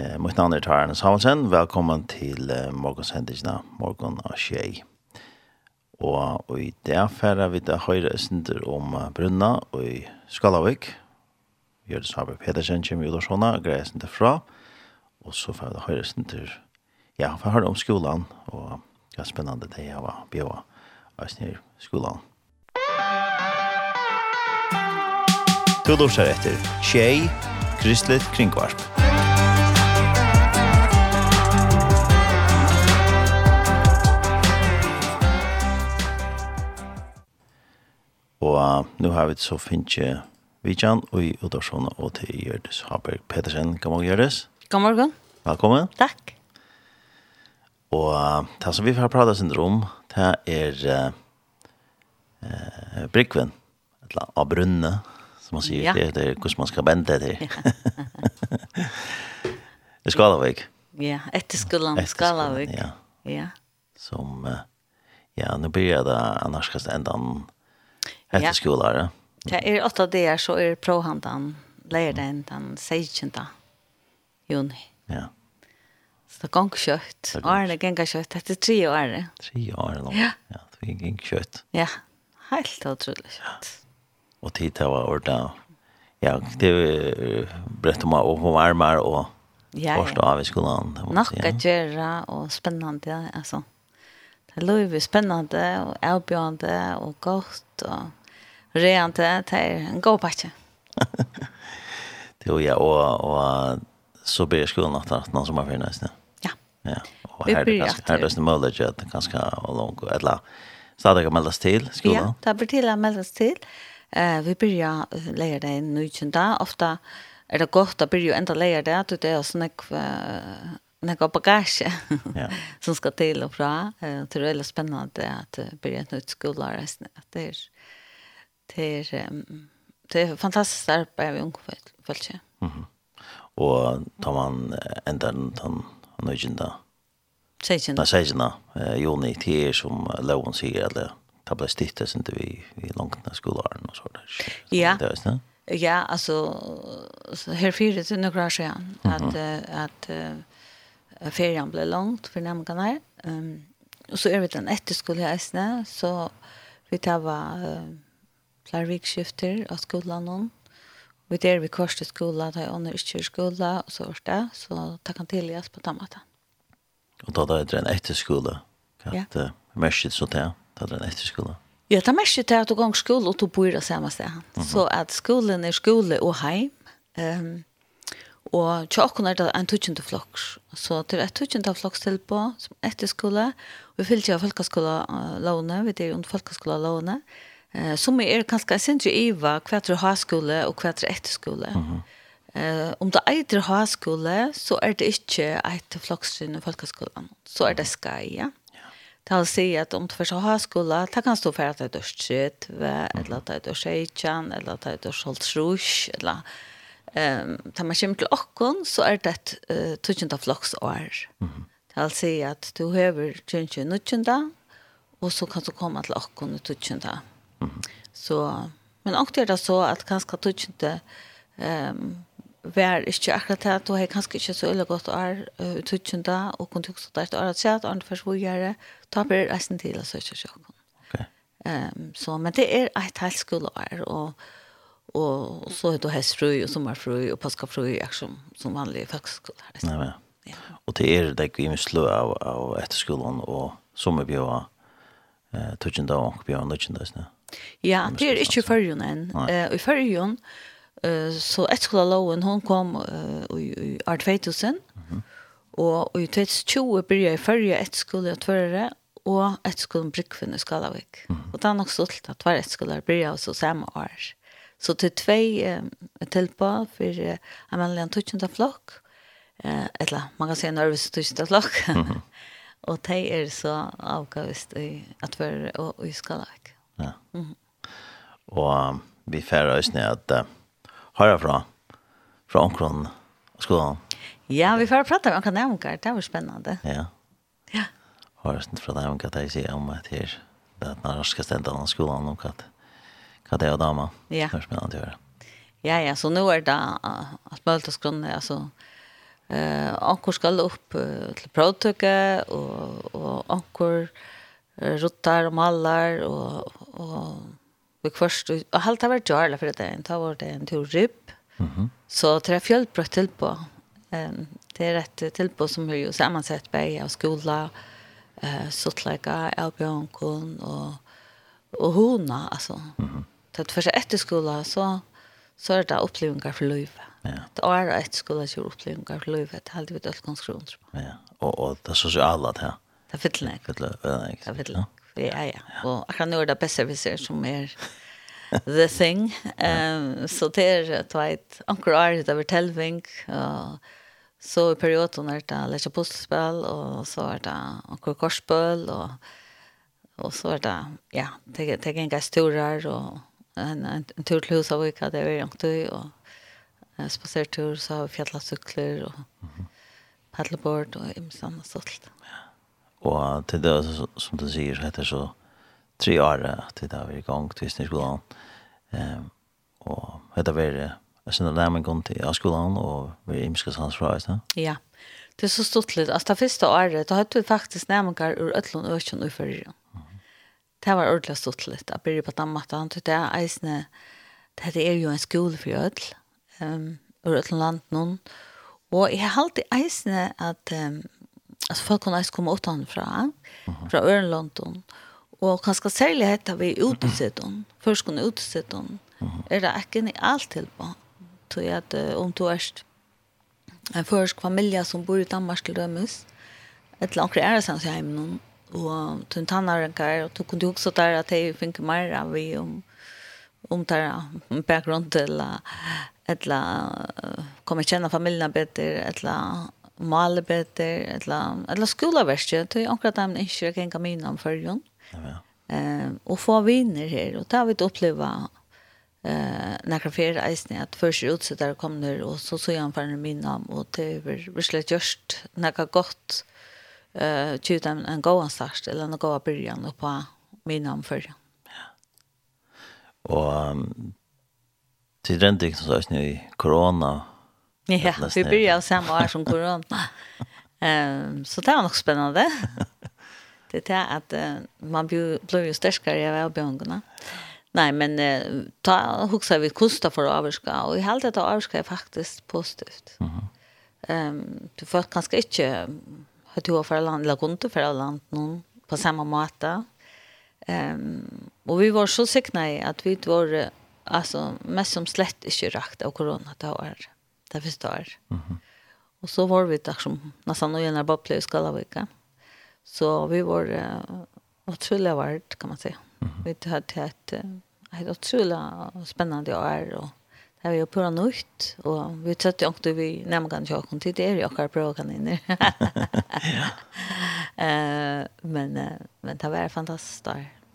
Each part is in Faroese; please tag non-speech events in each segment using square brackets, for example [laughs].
Eh, mitt navn er Tarjan Samuelsen. Velkommen til eh, morgensendelsene, morgen og skjei. Og, og i det affæra vi da høyre sender om uh, Brunna og i Skalavik. Gjøres Haber Pedersen kommer ut og sånne, greier sender fra. Og så får vi da høyre sender, ja, for jeg hører om skolan, og det er spennende det jeg var bjøret av snir skolan. Du lorsar etter Tjej, Kristelig Kringvarp. Og nu har vi så finnes Vidjan og i Udarsson og til Gjørdis Haberg Pedersen. God morgen, Gjørdis. God morgen. Velkommen. Takk. Og det som vi får prate sin om, det er eh, Brygven, eller av brunne, som man sier, ja. det er hvordan man skal bende det til. [laughs] I Skalavik. Ja, etter skolen Skalavik. Ja. ja. Som, ja, nå blir det annars kanskje enda en Etter ja. skolar, ja. Det er åtta dager så er provhandan leier den den 16. juni. Ja. Så det gong kjøtt. Årene gengar kjøtt. Det er tre år. Tre år langt. Ja. ja. Det er gong kjøtt. Ja. Helt utrolig kjøtt. Ja. Og tid til å ordne. Ja, det er brett om å få varmer og ja, forstå av i skolan. Nok å gjøre og spennende. Altså. Det er lov spennende og avbjørende og godt og Rent det är en god patch. [laughs] Det ja och och så blir skolan att att någon som har finnas nu. Ja. Ja. Och här det kanske här det är möjligt att det kanske har långt eller stadig kan meldas till skolan. Ja, det blir till att meldas till. Eh vi börjar lägga det i nu inte ofta är det gott att börja ända lägga det att det är såna några bagage ja. som ska till och fra. Det är väldigt spännande att börja ett nytt skolår. Det är Det är det är fantastiskt arbete vi ungefär fallet. Mhm. Och tar man enda den nöjen där. Sejen. Där sejen där. Juni er som loven sier, eller ta stittet sin til vi vi långt när skolaren och så där. Ja. Det är så. Ja, alltså så här fyra till några sedan att att ferien blev långt för nämnarna. Ehm och så är det en efterskola i Esne så vi tar var flere vikskifter av skolan hon. Vi der vi korset skola, da jeg ånder ikke skola, og så var det, så det kan tilgjøres på den. Og da er det en etterskole, kan ja. det merke så til, da er det en etterskole. Ja, det er merke til at du går skole, og du bor i samme sted. Så at skolen er skole og heim, um, og tjokken er det en tutsjende flokks. Så det er et tutsjende flokks til på, som etterskole, og vi fyller ikke av folkeskole låne, vi er under folkeskola låne. og Eh som är kanske sentry Eva kvarter högskola och kvarter efterskola. Mhm. Eh om det är till högskola så är det inte ett flockstryn i folkhögskolan. Så är det Sky, ja. Det vill säga att om du först har högskola, det kan stå för att det är dörrstritt, eller att det är dörrstrejtjan, eller att det är dörrstrush, eller Ehm um, tar man kommer til okkon så er det et uh, tutsjenta floksår. Mm -hmm. Det vil si at du hever tutsjenta nutsjenta og så kan du komme til okkon i tutsjenta. Mm. Så, men också är det så att ganska tog inte um, var ikke akkurat det, du har kanskje ikke så øyelig godt år uttrykkende, og kunne også der til året sett, og først hvor gjør det, da blir det resten til å søke sjokken. Um, så, men det er et helt skoleår, og, og, så er det hestfrøy, og sommerfrøy, og paskafrøy, som, som vanlige folkeskoler. Nei, men. Ja. Og det er det ikke slå av, av etterskolen, og sommerbjøa, eh, tøtjende og ankebjøa, nødgjende, sånn. Ja, det er ikke i førjen enn. Uh, I førjen, uh, så etskola loven, hun kom uh, i, i år 2000, mm -hmm. og i 2020 begynte jeg i førje etskola tvørere, og etskolen Brykvinn i Skalavik. Mm -hmm. Og det er nok stolt at hver etskola begynte også samme år. Så til tve um, tilpå for uh, en vanlig en tøtjende flokk, uh, eller man kan si en nervøs tøtjende flokk, mm -hmm. og de er så avgavist i at vi og i Skalavik. Ja. Mm -hmm. Og um, vi færer oss ned at uh, høyre fra, fra omkron skolen. Ja, vi får prata om omkron omkron, det var spennende. Ja. Ja. Høyre oss fra deg omkron, det sier om at her, det er den norske stedet av skolen omkron, hva det er og dama. Ja. Det var spennende å gjøre. Ja, ja, så nå er det uh, at møtesgrunnen, altså, Eh, uh, ankur skal upp uh, til prøvtøkke, og, og ankur ruttar og mallar og og vi först og allt har varit jarla för det en var det en tur rip. Mhm. Så tre fjällbrott til på. Ehm det är rätt till på som hur ju sammansatt bei av skola eh sottläka Elbjørnkon och og hona alltså. Mhm. Mm det først etter skola så så er det opplevelser för liv. Ja. Det är ett skola som upplevelser för liv. Det hade vi ett konstruktion. Ja. Och och det sociala det. Det er fyllene. Det er fyllene. Ja, ja. Og akkurat nå er det Besserwisser som er the thing. Um, så det er tveit anker året over telving, og så i perioden er det lese postspill, og så er det anker korsbøl, og, og så er det, ja, det er en gang storer, og en, en, en tur til huset, og det er langt tøy, og en spasertur, så har vi fjallet sykler, og paddleboard, og imstand og sånt. Og til det, som du sier, så heter så tre år til det vi er i gang til Visningsskolen. Um, og heter vi Jeg synes det er min gang til av skolan, og vi er imskes hans fra, ikke Ja, det er så stort litt. Altså, det første året, da hadde vi faktisk nærmere ur Øtlund og Øtjøn og Førre. Det var ordentlig stort litt. Jeg begynte på den måten, det er eisende, det er jo en skole for Øtl, um, ur Øtlund land noen. Og jeg har alltid eisende at um, alltså folk kan nästan komma utanfra, från från Örnlondon. Och kanske särskilt heter vi utsidan. Först kunde utsidan. Är det inte allt till på. Så att om du är en försk familj som bor i Danmark till dömes. Ett långt är sen så hem någon och tun tannar kan och du kunde också där att det fick mer av vi om om där bakgrund eller eller kommer känna familjen bättre eller male beter, eller, eller skoleverste, til akkurat dem ikke kan komme innom førjen. Ja. Eh, og få viner her, og da har vi opplevd eh när för isen at först ut kommer og och så så jag för min namn och det var vislet just något gott eh tjuta en gå en start eller en gå början på min namn för. Ja. Och till den dikten så är ni corona Ja, vi börjar samma år som corona. um, [laughs] så det var nog spännande. det är att uh, man blir, blir ju starkare av välbehångarna. Nej, men uh, ta huxa vi kosta för att avska och i allt det avska är faktiskt positivt. Mm ehm, um, du får kanske inte ha du för land eller kunde för land någon på samma måte. Um, och vi var så sikna i att vi var alltså mest som slett inte rakt av corona det året det förstår. Mm -hmm. Och så var vi där som nästan och gärna bara plöjs Kallavika. Så vi var uh, otroligt vart kan man säga. Mm -hmm. Vi hade ett, ett otroligt spännande år och Det var ju på nytt och vi träffade också vi nämligen jag kom till det jag har bra kan in. [laughs] [laughs] Eh men uh, men det var fantastiskt.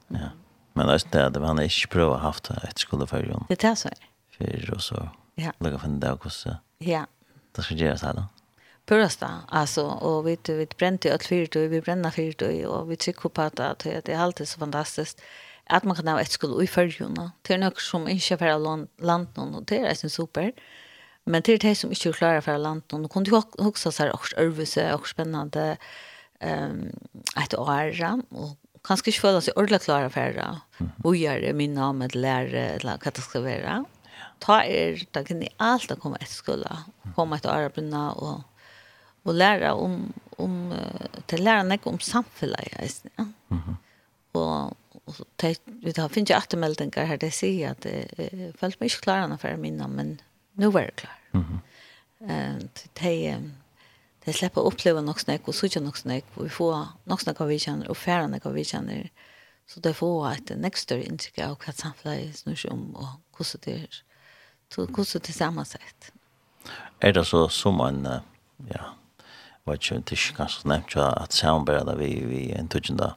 Ja. Men det er det var inte prova haft ett skola för ju. Det är så. För og så. Ja. Lägga för den där också. Ja. Det ska göras här då. Purasta, alltså, och vi, vi brände allt fyrt och vi bränner fyrt och vi tycker på att det är alltid så fantastiskt att man kan ha ett skuld i färgerna. Det är något som inte är land, land någon och det är super. Men det är det som inte är klara för land någon. Och kunde ju också så här också övelse och spännande um, ett år och kanske inte føle seg ordentlig klare for det. Hvor gjør det min navn med lærer eller hva det skal være ta er, da kan jeg alt å komme etter skola, komme etter arbeidene og, og lære om, om til lære meg om samfunnet, jeg synes, ja. Mm -hmm. Og, og te, vi har finnet jo attermeldinger her, det sier at jeg følte meg ikke klar enn for minne, men nå var jeg klar. Mm -hmm. Uh, de, de slipper å oppleve nok snakk, og sutja nok vi får något snack av vi känner och færre något av vi känner så det får et next større inntrykk av vad samhället snurrar om, och hur det är Så hvordan det sammensatt? Er det så som man, ja, var ikke en tysk kanskje nevnt, ja, at samarbeidet vi, vi en tøtjende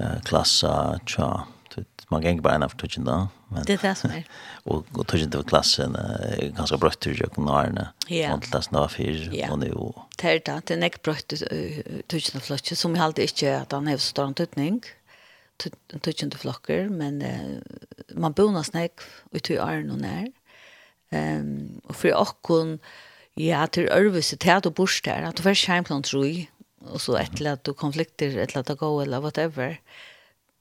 uh, klasse, tja, man gäng bare en av touchen då. Men, det är det som är. [laughs] og og touchen till klassen är ganska brött till jag kunde ha Ja. Och var fyr, ja. og nu. Det är det det en ek brött touchen flotch som jeg alltid ikke at han har stor tutning. Touchen till flocker men man bonas näck och till är någon när. Um, og for åkken, ja, til ørvise, til at du bors der, at du først kjemplan troi, og så et at du konflikter, et at annet gå, eller whatever,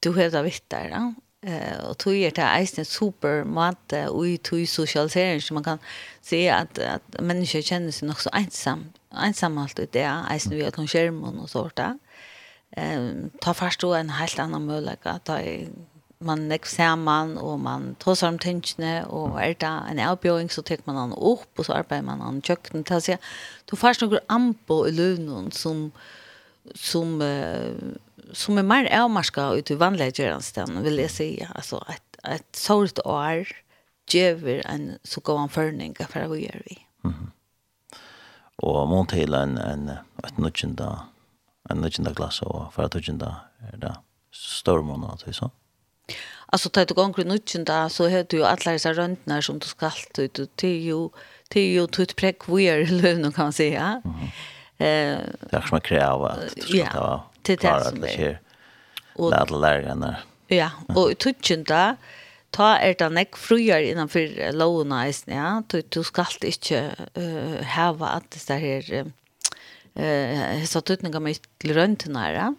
du hevda vitt der, ja. Uh, og tog er det eisen et super måte i tog sosialisering, så man kan se at, at mennesker kjenner seg nok så ensam, ensam alt i det, eisen vi at noen skjermen og sånt, ja. Um, ta først en helt annan mulighet, ta i man nekk saman, og man tåsar om tingene, og er det en avbjøring, så tek man han opp, og så arbeider man han kjøkken til å si, du får noen ambo i løvnen som, som, uh, som er mer avmarska ut i vanlige gjørenstene, vil jeg si, altså, et, et sårt år gjøver en så god anførning for hva gjør vi. Mm -hmm. Og må til en, en, et nødgjende, en nødgjende glass, og for at nødgjende er det større måneder, til sånn Alltså tar du gång i nutchen där så har du ju alla dessa röntnar som du ska allt ut och till ju till ju tut präck weird lön kan man säga. Eh det är som kräva ja det är det som är. Och alla lärarna. Ja, och tutchen där ta er det nek fruer innanfor lovene, ja, du, du skal ikke uh, heva at det her uh, uh, satt tutninga med til røntene her, ja.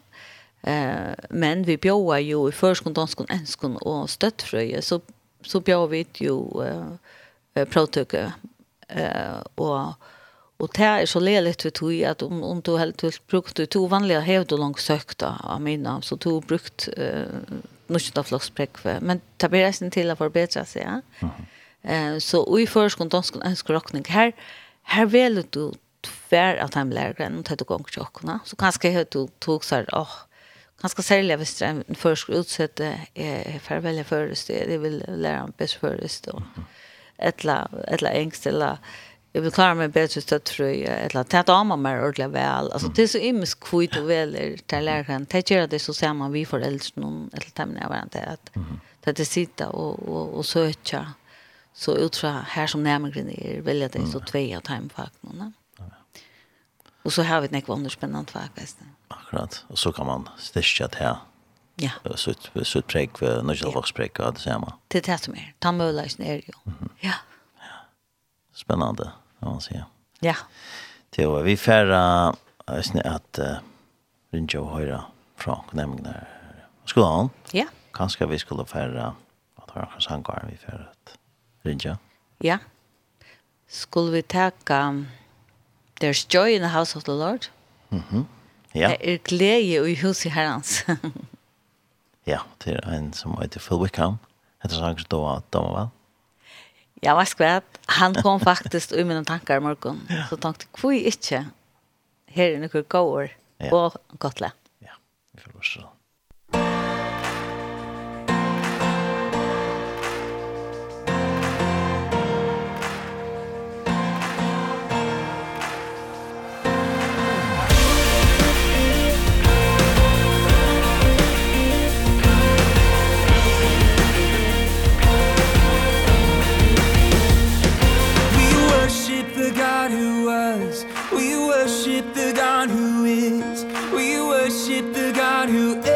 Eh, men vi bjóa jo i förskon, danskon, enskon och stöttfröje så, så bjóa vi jo eh, pråtöke eh, och Och det är så leligt vi tog att om, om du helt brukt du tog vanliga hävd och långt sökta av mina så tog brukt eh, något av. Men det blir resten till att förbättra sig. Ja? Mm -hmm. eh, så i förskon, danskon, enskon, rockning här, här vill du tvär att han blir grann och tar du gång tjockorna. Så kanske du tog så här, åh, ganska særlig hvis det er en først utsette er for å velge først, jeg vil lære ham best først, og et eller engst, eller jeg vil klare meg bedre støtt for et eller annet, det er damer mer ordentlig vel, altså det er så imens kvitt og vel er til læreren, det gjør det så ser man vi foreldre noen, et eller temmene av hverandre, at det er sitte og, og, og søke, så ut fra her som nærmere er, velger det så tvei av timefagene, og så har vi et nekvann spennende fag, veist det. Akkurat. Og så kan man styrke det her. Ja. Så ett så ett präg för några voxpräg man. det samma. Det som är. Ta möjligheten är ju. Ja. Spännande, kan man säga. Ja. Det var vi färra snä att ringa och höra från nämligen där. han? Ja. Kanske vi skulle färra att höra kanske han går vi färra att ringa. Ja. Skulle vi ta um, There's joy in the house of the Lord. Mhm. Mm Ja. Det er glede i huset herrens. [laughs] ja, det er en som heter Phil Wickham. Det Etter sang som da var vel. Ja, hva skal Han kom faktisk i mine tanker i morgen. Ja. Så tenkte jeg, hvor er ikke? Her er noen gård og godt godle. Ja, vi får også who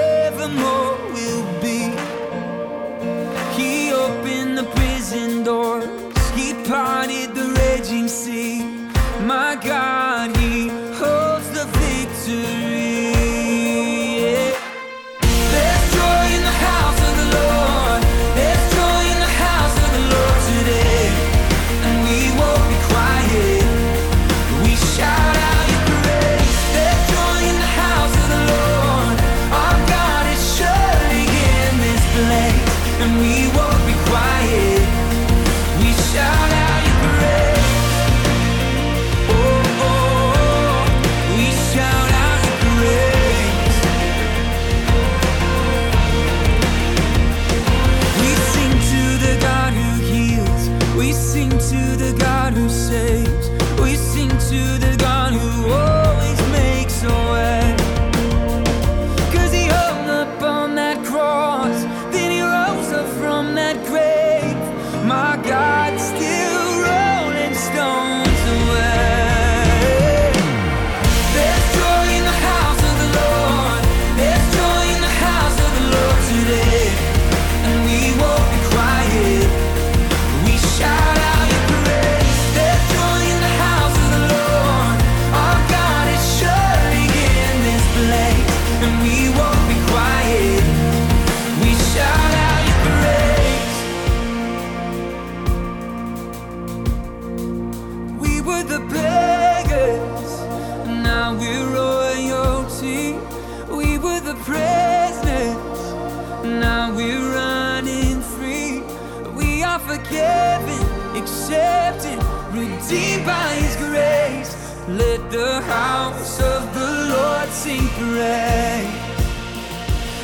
pray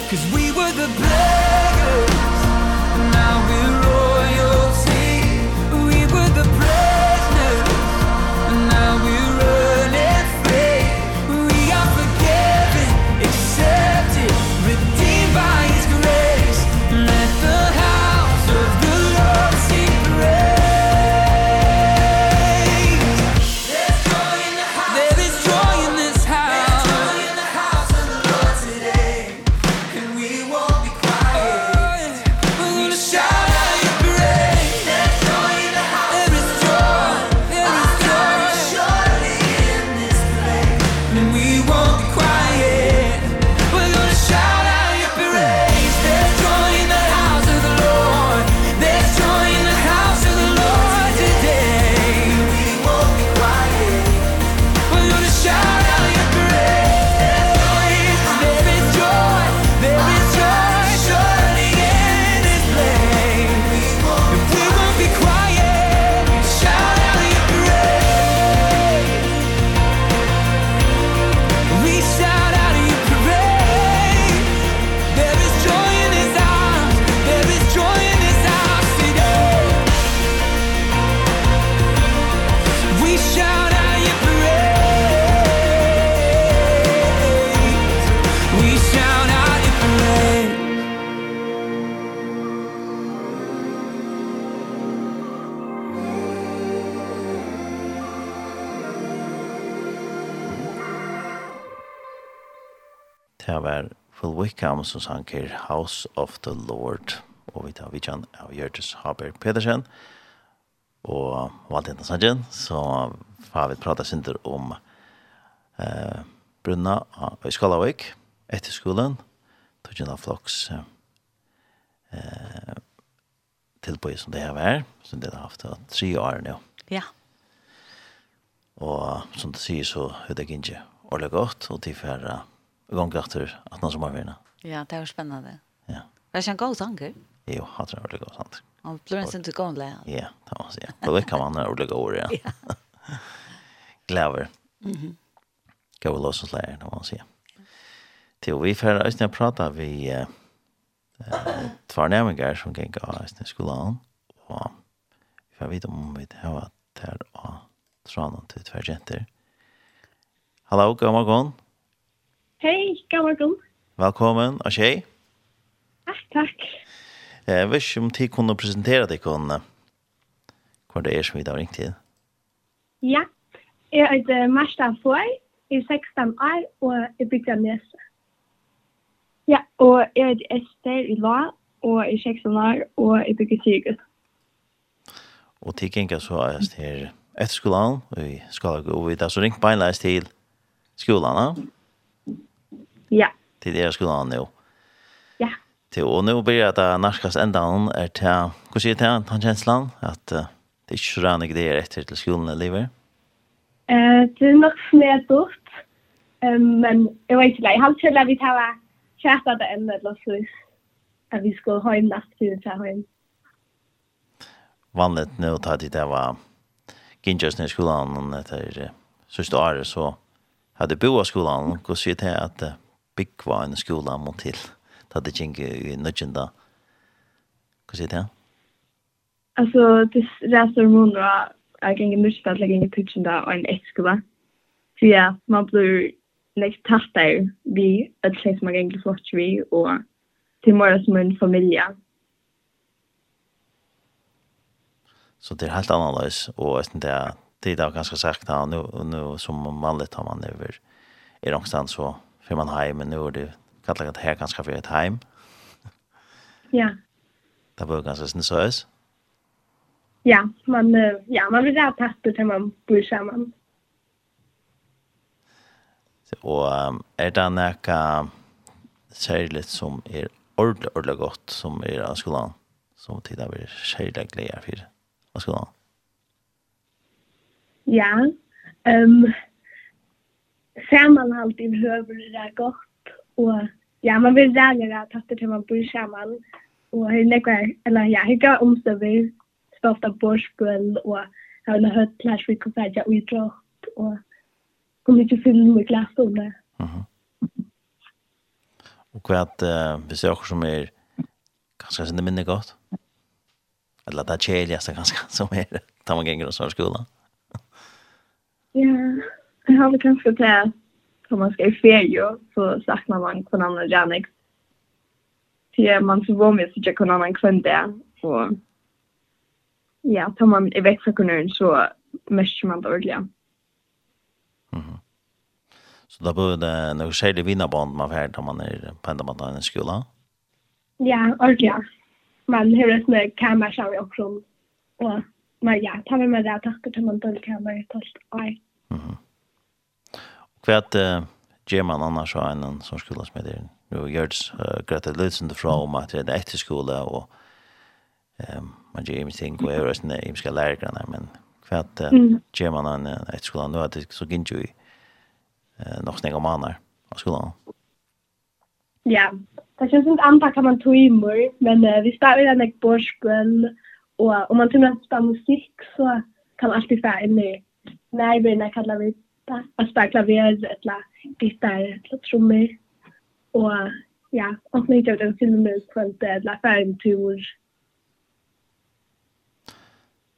Cause we were the blood som sank her House of the Lord. Og vi tar vidtjen av Gjertus Haber Pedersen. Og Valentina Sanjen, så har vi pratet sinter om eh, Brunna i Skalavik, etter skolen, Tøtjena Floks eh, tilbøy som det har vært, som det har haft tre år nå. Ja. Og som du sier så er det ikke ordentlig godt, og de at uh, som har sommervinner. Ja, det var spennende. Ja. Var det en god tanke? Jo, han tror det var god tanke. Han blir en sinne til gående lä. Ja, det var så. Då vet kan man när [laughs] det ord, ja. Glæver. Gå og låse oss lærer, det var så. Til vi får att snä prata vi eh två nærmengar som gikk av i skolen, og vi får vite om vi har vært her og och til tvær jenter. Hallo, god morgon. Hej, god morgon. Velkommen, og tjej. Takk, takk. Jeg vet ikke om tid kunne presentere deg kunne hva det er som vi da har ringt til. Ja, jeg heter Marsta Foy, jeg er 16 år, og jeg bygger Nese. Ja, og jeg heter Esther i La, og jeg er 16 år, og jeg bygger Sigurd. Og til gjenka så er jeg her etter skolen, og vi skal gå videre, så ringt beinleis til skolen, ja? Ja til dere skolen nå. Ja. Til, og nå blir det norskast enda noen er til, hva sier til han kjenslan, at uh, det er ikke så rannig det er etter til skolen i livet? Uh, det er nok snedort, um, men jeg vet ikke, jeg har til at vi tar kjært av det enda, eller så at vi skal ha en natt til å ta hjem. Vanligt nå tar det det var gynnsjøsne i skolen etter sørste året, så hadde bo av skolen, og sier til at uh, byggva en skola mot til. Da Det hadde i nødgjenda. Hva sier det? Altså, det reser måneder av jeg gikk i nødgjenda til jeg gikk i tøtjenda og en etskola. Så ja, man blir nekst tatt der vi alle seg som man gikk flott vi og til morgen som en familie. Så det er helt annerledes, og jeg synes det er det er ganske sagt här nu nu som manligt har man över i någonstans så för man hem men nu är det kallar det här ganska för ett hem. Ja. Det var ganska snös. Ja, man ja, man vill ha papper till man bor samman. Och är det några särskilt som är ordentligt, ordentligt gott som är av skolan? Som tid har vi särskilt glädje för av skolan? Ja, ehm um, sammanhalt i behöver det gott och ja man vill lära att ta till man bor samman och hur lägger eller ja hur går om så vi stolt av och har en hört clash vi kan säga vi drar och kommer inte fylla med klassrummet. Mhm. Och att vi ser som är ganska sen minne gott. Eller det är tjejligaste ganska som [laughs] är tar man gänger och så skolan. Ja. Jag har väl kanske till att om man ska i ferie så saknar man kon annan Janik. Till man så var med så jag kon annan kvann där. Och ja, tar man i växa kommunen så märker man dåliga. Så då blir det några skärde vinnarband man får när man är på enda man i skola? Ja, ordentligt. Man har ett med kamershow vi också. Och men ja, tar vi med det att tacka till man dölkamer i tolst. år. Mm. Kvärt eh German annars har en som skulle med det. Nu görs Greta Lutsen fra om at det er etter skole, og um, man ger mig tänk vad är det name ska lära grann men kvärt German an etter skolan Nå er det så gick ju eh nog snäga manar av skolen. Ja, det känns inte andra kan man ta i mer, men uh, vi startar med ek borspel och om man till och med spelar musik så kan man alltid vara inne i närvarna kallar vi da. Og spela klaver, eller gitarr eller trummor. Och ja, og mye av den filmen kvalitet, eller tur.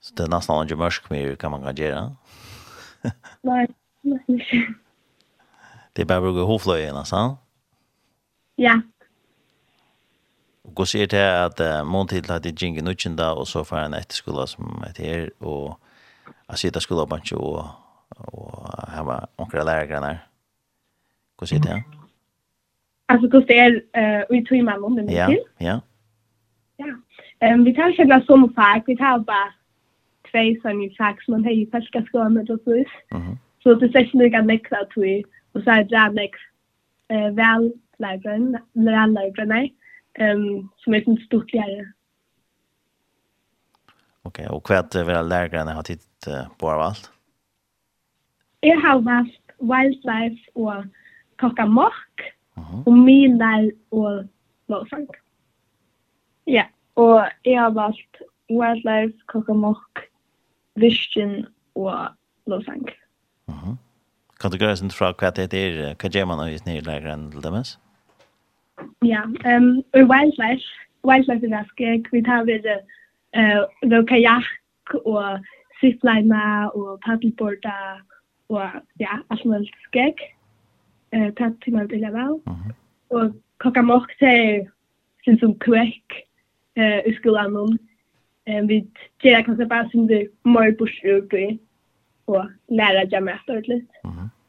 Så det er nesten ikke mørk mye kan man kan gjøre? Nej, nästan inte. Det er bare å bruke hovfløyen, altså? Ja. Og så er det at uh, mån til at det gjenger nødgjende, og så får han etterskola som heter her, og jeg sitter skola på og og her var onkra lærergrannar. Hva sier det? Altså, hva det er uh, i tog mann om det mye til? Ja, ja. Ja. Um, vi tar ikke som fag, vi tar bare tvei sånne fag som man har i ferska skånet og så. Så det er ikke noe nekva tog, og så er det bra uh, vel lærergrannar, um, som er sånn stort lærere. Okej, okay, och kvart över lärarna har tittat på allt. Jeg har vært wildlife og kokka mokk, og milar og lovsang. Ja, og jeg har valgt wildlife, kokka mokk, vision og lovsang. Aha. Kan du grøyre sin fra hva det er, hva gjør man av i snirlegeren til demes? Ja, um, og wildlife, wildlife er vaskek, vi tar ved uh, kajak og ziplina og paddleboarda og og ja, alt mulig skegg. Eh, tatt til meg til jeg var. Og kakka mokk til sin som kvekk eh, i skolan om. Eh, vi gjør kanskje bare som det mer bursrugby og lærer jeg meg etter litt.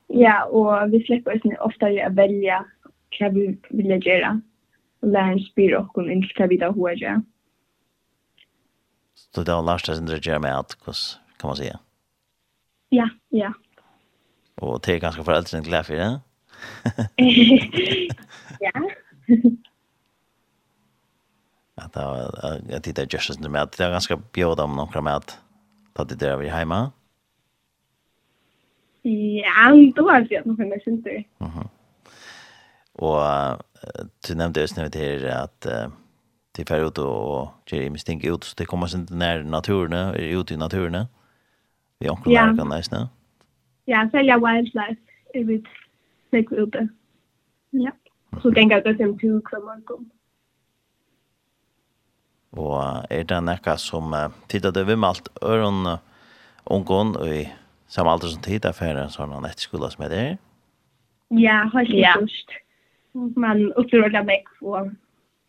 Ja, og vi slipper oss ofte å velge hva vi vil gjøre. Og læreren spyr oss inn til hva vi da hva gjør. Så det har lært som å gjør med alt, hvordan kan man si? Ja, ja. Och [laughs] [laughs] det är ganska för äldre än glad för det. Ja. Att jag tittar just sånn med at det er ganska bjöda om några med at da det där vi hjemme. hemma. Ja, då har jag nog funnits inte. Mhm. Och du nämnde just nu at att till fer ut och i misstänker ut så det kommer inte när naturen är ute i naturen. Vi onkel där kan nästan ja, sälja wildlife är vi säkert ute. Ja. Så gänga det som till kvarmarkom. Og er det nekka som uh, tidda det vim alt øron ungon og i samme alder som tid for en sånn etterskola som er der? Ja, helt ja. først. Man opplever det meg og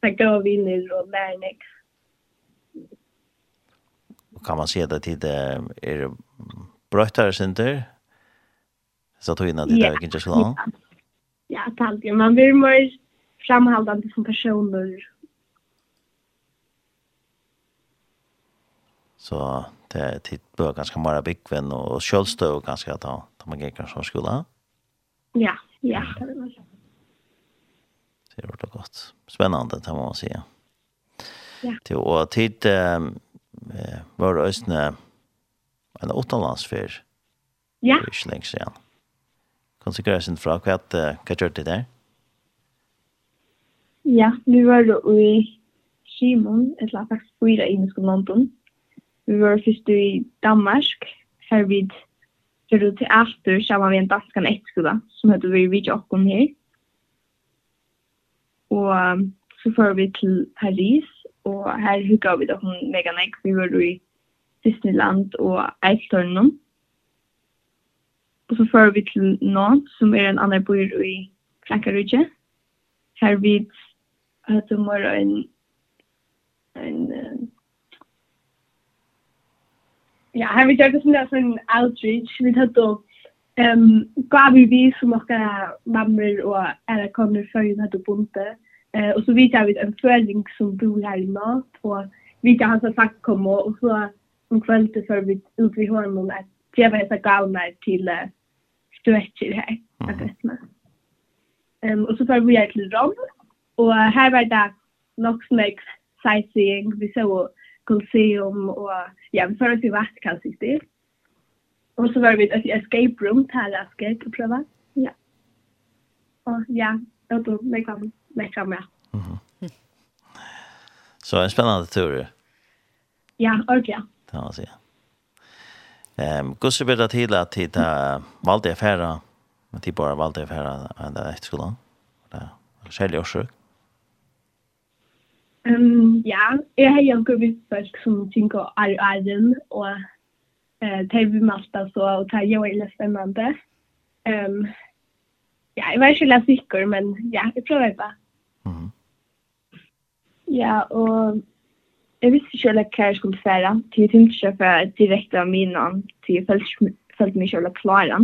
det og vinner og lærer meg. Og Kan man se det tid er brøttere synder Så tog innan det där kan jag slå. Ja, tack. Man blir mer framhållande som personer. Så det är tid på ganska många bikven och självstå och ganska att ta man gick kanske skola. Ja, ja, det vill man. Det är ordentligt gott. Spännande, det må man säga. Ja. Det var tid eh, var östne en åttalandsfär. Ja. Det är inte länge. Ja konsekvenser sin fra hva, hva gjør det der? Ja, vi var i Simon, et la faktisk fyra i Nisko London. Vi var først i Danmark, her vid fyrir til Aftur, sammen med en danskan etterskola, som heter vi Vidja Okkon her. Og så får vi til Paris, og her hugga vi da hun mega nek, vi var i Disneyland og Eifstørnum. Mm Og så fører vi til nå, som er en annen bor i Krankarudje. Her vi hadde morgen en, en Ja, her vi gjør det som det er sånn outreach. Vi hadde um, gav vi vi som okkar mammer og er kommer før vi hadde bonte. Uh, og så vidtja vi en føling som bor her i mat, og vidtja hans har sagt komme, og så om kvelden før vi ut i hånden at det var hessa gavnar til uh, stretcher her, Mm. Um, og så får vi her til Rom, og her var det nok snakk sightseeing, vi så Colosseum, og ja, vi får oss i Vatikan vi det. Og så var vi et escape room til escape til prøve. Ja. Og ja, og då meg kan meg kan med. Så en spännande tur. Ja, ordentligt. Ja, så ja. Ehm gosse við det till att hitta valde affärer. Men typ bara valde affärer ända efter skolan. Där. Skäl jag sjuk. Ehm ja, jag har ju gått först som tinka är är og eh tv masta så och det är ju spännande. Ehm ja, jag vet inte säkert men ja, jag provar bara. Mhm. Ja, og jeg visste inte hva jeg skulle fære, färra. Till jag tänkte köpa direkte av minan. Till jag följde mig själva klare.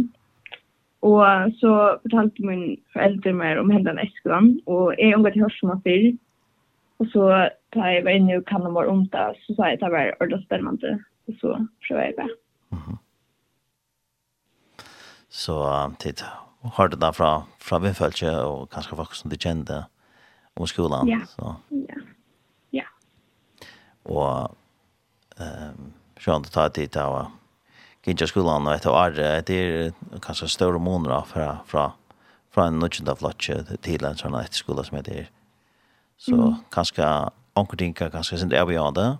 Og så fortalte min foreldre meg om hendene händan äskan. Och jag omgav till hörsmål förr. Og så da jeg var inne og kan om var ont Så sa jeg at det var ordentlig spennende, og så prövade jeg bara. Mm. Så tid har det där fra från vi og kanskje folk som du kjente om skolen? Ja. Så. ja og ehm sjön att ta tid ta gick skolan och ett år det är kanske större månader från från från en nutchenda flatche till en sån här skola som heter så kanske onkodinka kanske sen det är beyond det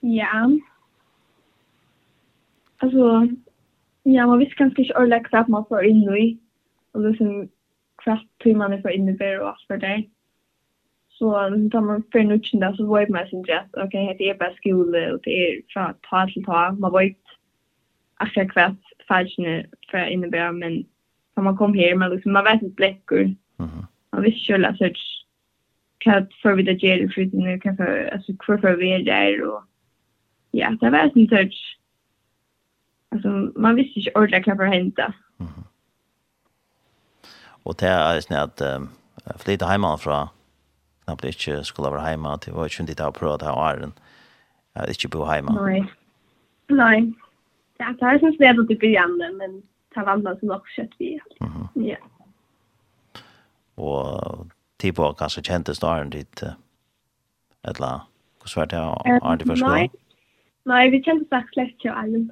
ja. Alltså ja man visste kanske inte ordet att man får in nu och liksom kvart timmar för inne och allt för dig Så tar man för nu tjända så var man sin just okej det är bara skola och det är från ta till ta man var inte akkurat kvätt färdsen för innebär men när man kom här man liksom man vet inte bläckor. Mhm. Man visste ju att så kat för vid det ger för nu kan för alltså för för vi är där och ja det var en sorts... alltså man visste inte ordentligt vad det hände. Mhm. Och det är snart att flytta hemifrån nemlig ikke skulle være hjemme, det var ikke ditt av å ta åren, at ikke bo hjemme. Nei, nei. Ja, det er sånn sved at du begynner, men det var andre som nok kjøtt vi. Ja. Og tid på kanskje kjente staren ditt, et eller annet, hvordan var det åren til første gang? Nei, vi kjente sagt slett ikke åren.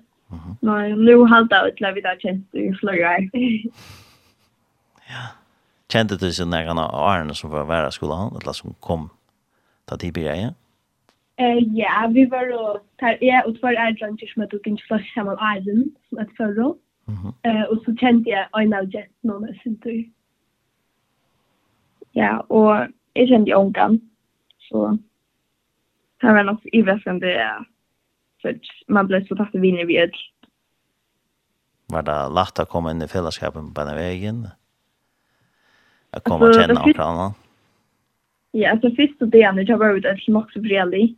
Nei, nå halte jeg ut til at vi da kjente i flere år. Ja kjente du seg når han Arne som var være skolan, eller som kom da tid blir jeg? Ja, vi var og tar jeg og tvær er dranker som jeg tok ikke først sammen Arne, som et førre. Og så kjente jeg øyne av jetten og jeg synes du. Ja, og jeg kjente jo ungen, så det var nok iverskende for man ble så tatt vinner vi et. Var det lagt å komme inn i fellesskapen på denne veien? Ja att komma och känna och prata. Ja, alltså först och det andra jag var ute som också vredig.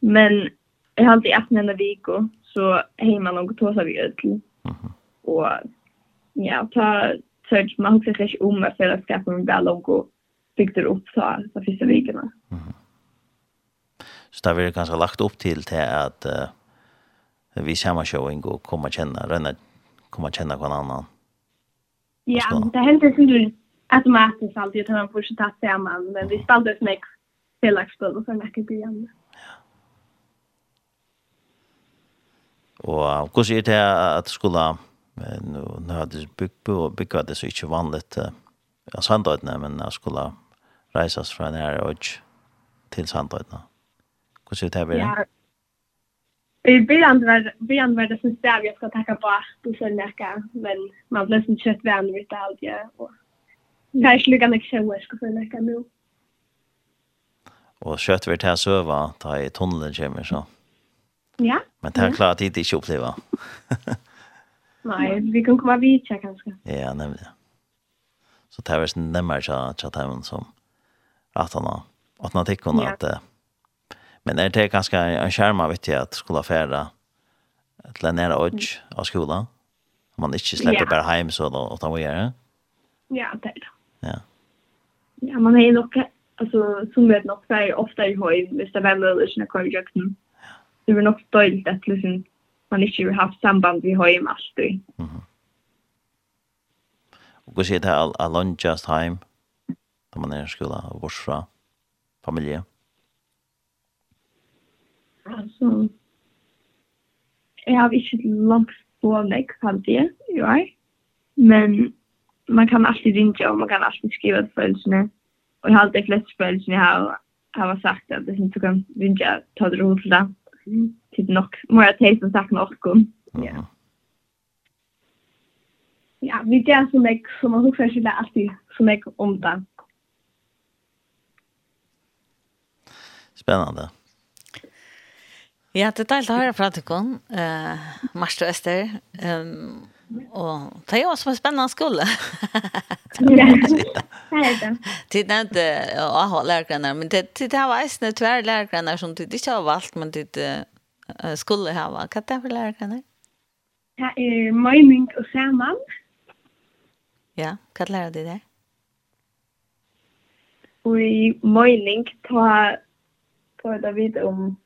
Men jag har alltid öppnat en vecka så hemma någon tog sig vid öll. Och ja, ta search man också sig om at att skaffa en bra logo byggde upp så så första veckorna. Så det vi kanske lagt opp til til at uh, vi samma showing och komma kjenne, rønne, komma känna någon annan. Ja, det händer som du automatiskt alltid att man får ta samman men vi spelade spaldas mycket felaktigt och sen näka början. Og hva sier det at skola nu nu hade byggt på och bygga det så inte vanligt av sandödna men när skulle reisas från här og til sandödna. Hvordan sier det här? I början var, början var det som stäv jag ska tacka på att du men man blir som kött vän vid det allt jag och Det er ikke lukket meg selv hva jeg skal føle ikke nå. Og kjøtt vil til å søve, da i tunnelen kommer så. Ja. Men det er klart at det ikke opplever. [laughs] Nei, vi kan komme videre kanskje. Ja, nemlig. Så det er vel nemmere til at de som at han har at han tikk ja. at men er det ganske en skjerma vet jeg at skulle fære til en nære odds av skolen? Man ikke slipper ja. bare hjem så da, og ta må gjøre? Ja, det er det. Ja. Ja, man är nog alltså som vet nog så är ofta i höj, visst det väl eller såna korrekten. Det är nog stolt att liksom man inte har haft samband vid höj med allt. Mhm. Mm och gå se det här just home när man är i skola och bort från familje. Alltså, jag har inte långt på mig, kan det, ju är. Men man kan alltid ringa och man kan alltid skriva till föräldrarna. Och jag har alltid flest föräldrar har, har sagt att det inte kan ringa ta det roligt till det. Typ nog, många tjej som saknar orkon. Ja. Ja, vi gör så mycket som man huxar sig alltid så mycket om det. Spännande. Ja, det är deilig å høre fra dere, uh, Mars og Ester. Um, Og det er jo også en spennende skole. [laughs] ja, Det er är inte att ha lärargrannar, men det, det här var en tvär som du ikke har valgt, men det uh, skulle ha varit. Vad är det for lärargrannar? Det er mening og sammen. Ja, hva lærer du det? Og i mening, ta, ta det vidt om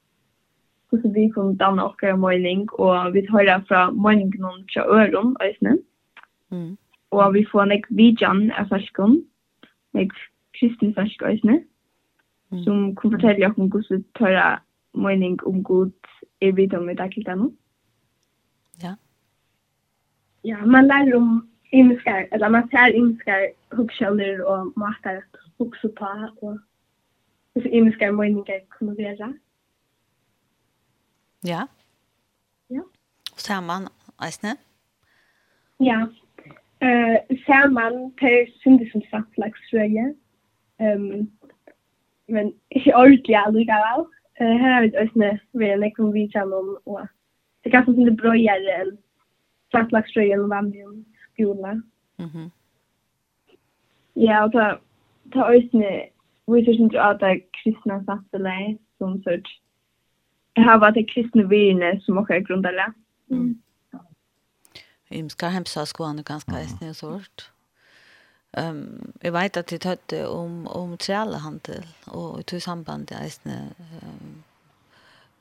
hvordan vi kunne danne okker mening, og vi hører fra meningen om fra øren, øyne. Mm. Og vi får nek vidjan av fersken, nek kristen fersk øyne, mm. som kan fortelle oss om hvordan vi hører mening om god i vidom i daglig denne. Ja. Ja, man lærer om imiskar, eller man ser imiskar hugskjønner og matar hugsa på, og imiskar meninger kommer være. Ja. Ja. Saman, eisne? Ja. Uh, ser man, per syndi som sagt lagsrøye. Um, men ikke ordentlig allikevel. Uh, her har vi eisne ved en ekon om, og det er kan som det brøyere enn sagt lagsrøye og vandion skola. Mm -hmm. Ja, og ta, ta eisne, vi synes jo at det er kristne satteleg som sørst har hava det kristne virne som också är grundare. Mm. Im ska hemsa skoan ganska ästne sort. Ehm um, jag vet att det hade om om trällehandel och i tur samband med ästne um,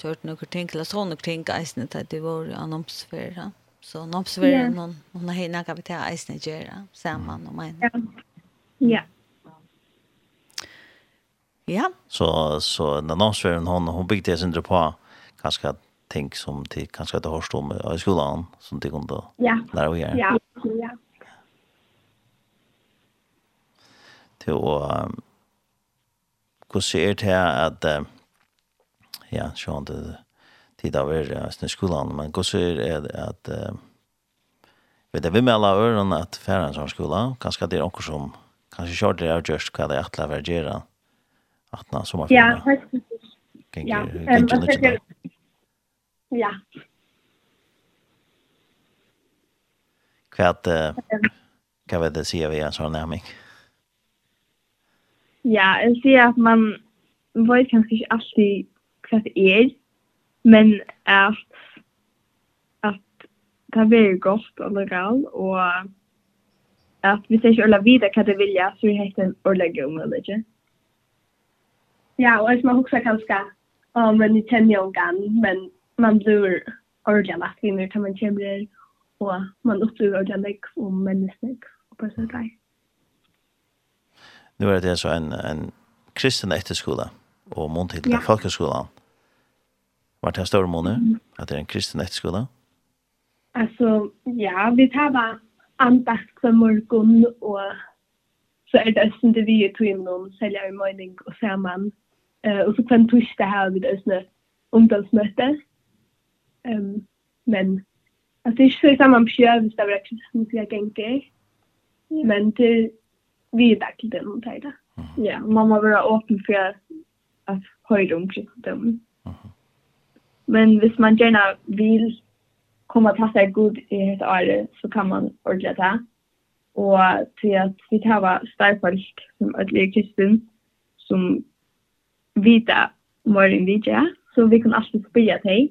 gjort några ting eller såna ting ästne att det var annonsfära. Så annonsfära yeah. noen, noen har hinna kan vi ta ästne göra samman og en. Ja. Ja. Ja. Så så när någon svär hon hon byggde sin på kanskje ting som de kanskje hadde hørt om i skolen, som de kunne ja. lære å gjøre. Ja, ja. Til å, um, hvordan er det at, uh, ja, sånn det, tid av er i skolan, men hvordan er det at, uh, vet jeg, vi med alle ørene at færre en sånn skola, kanskje det er noen som, kanskje kjørt det er just hva det er til å være gjøre, at nå sommerferien. Ja, faktisk. Ja, um, Ja. Kvært kan vi det se vi är så närmik. Ja, jag ser att man vet kanske inte alltid vad det är, men att att det är väldigt gott och legal och att vi ser inte alla vidare vad det vilja jag så vi hittar en ordentlig omöjlighet. Ja, och jag som har också kanske om en känner jag kan, men man blir ordentlig lagt inn når man kommer og man opplever ordentlig og menneskelig og personlig. Nu er det så en, en kristen etterskola og månedtid ja. folkeskola. Var det en stor måned mm. at det er en kristen etterskola? Altså, ja, vi tar bare andakt hver morgen og så er det østen det vi i om sälja i morgen og man Uh, og så kvann torsdag har vi det østene ungdomsmøte. Um, men alltså det är så samma om kövs där verkligen som jag tänker. Men det vi är där till den och tajda. Ja, man må vara öppen för att höra om kristendom. Men hvis man gärna vill komma att sig god i ett år så kan man ordla det. Och till att vi tar vara starkfolk som ödliga kristen som vita morgon vidja. Så vi kan alltid spela till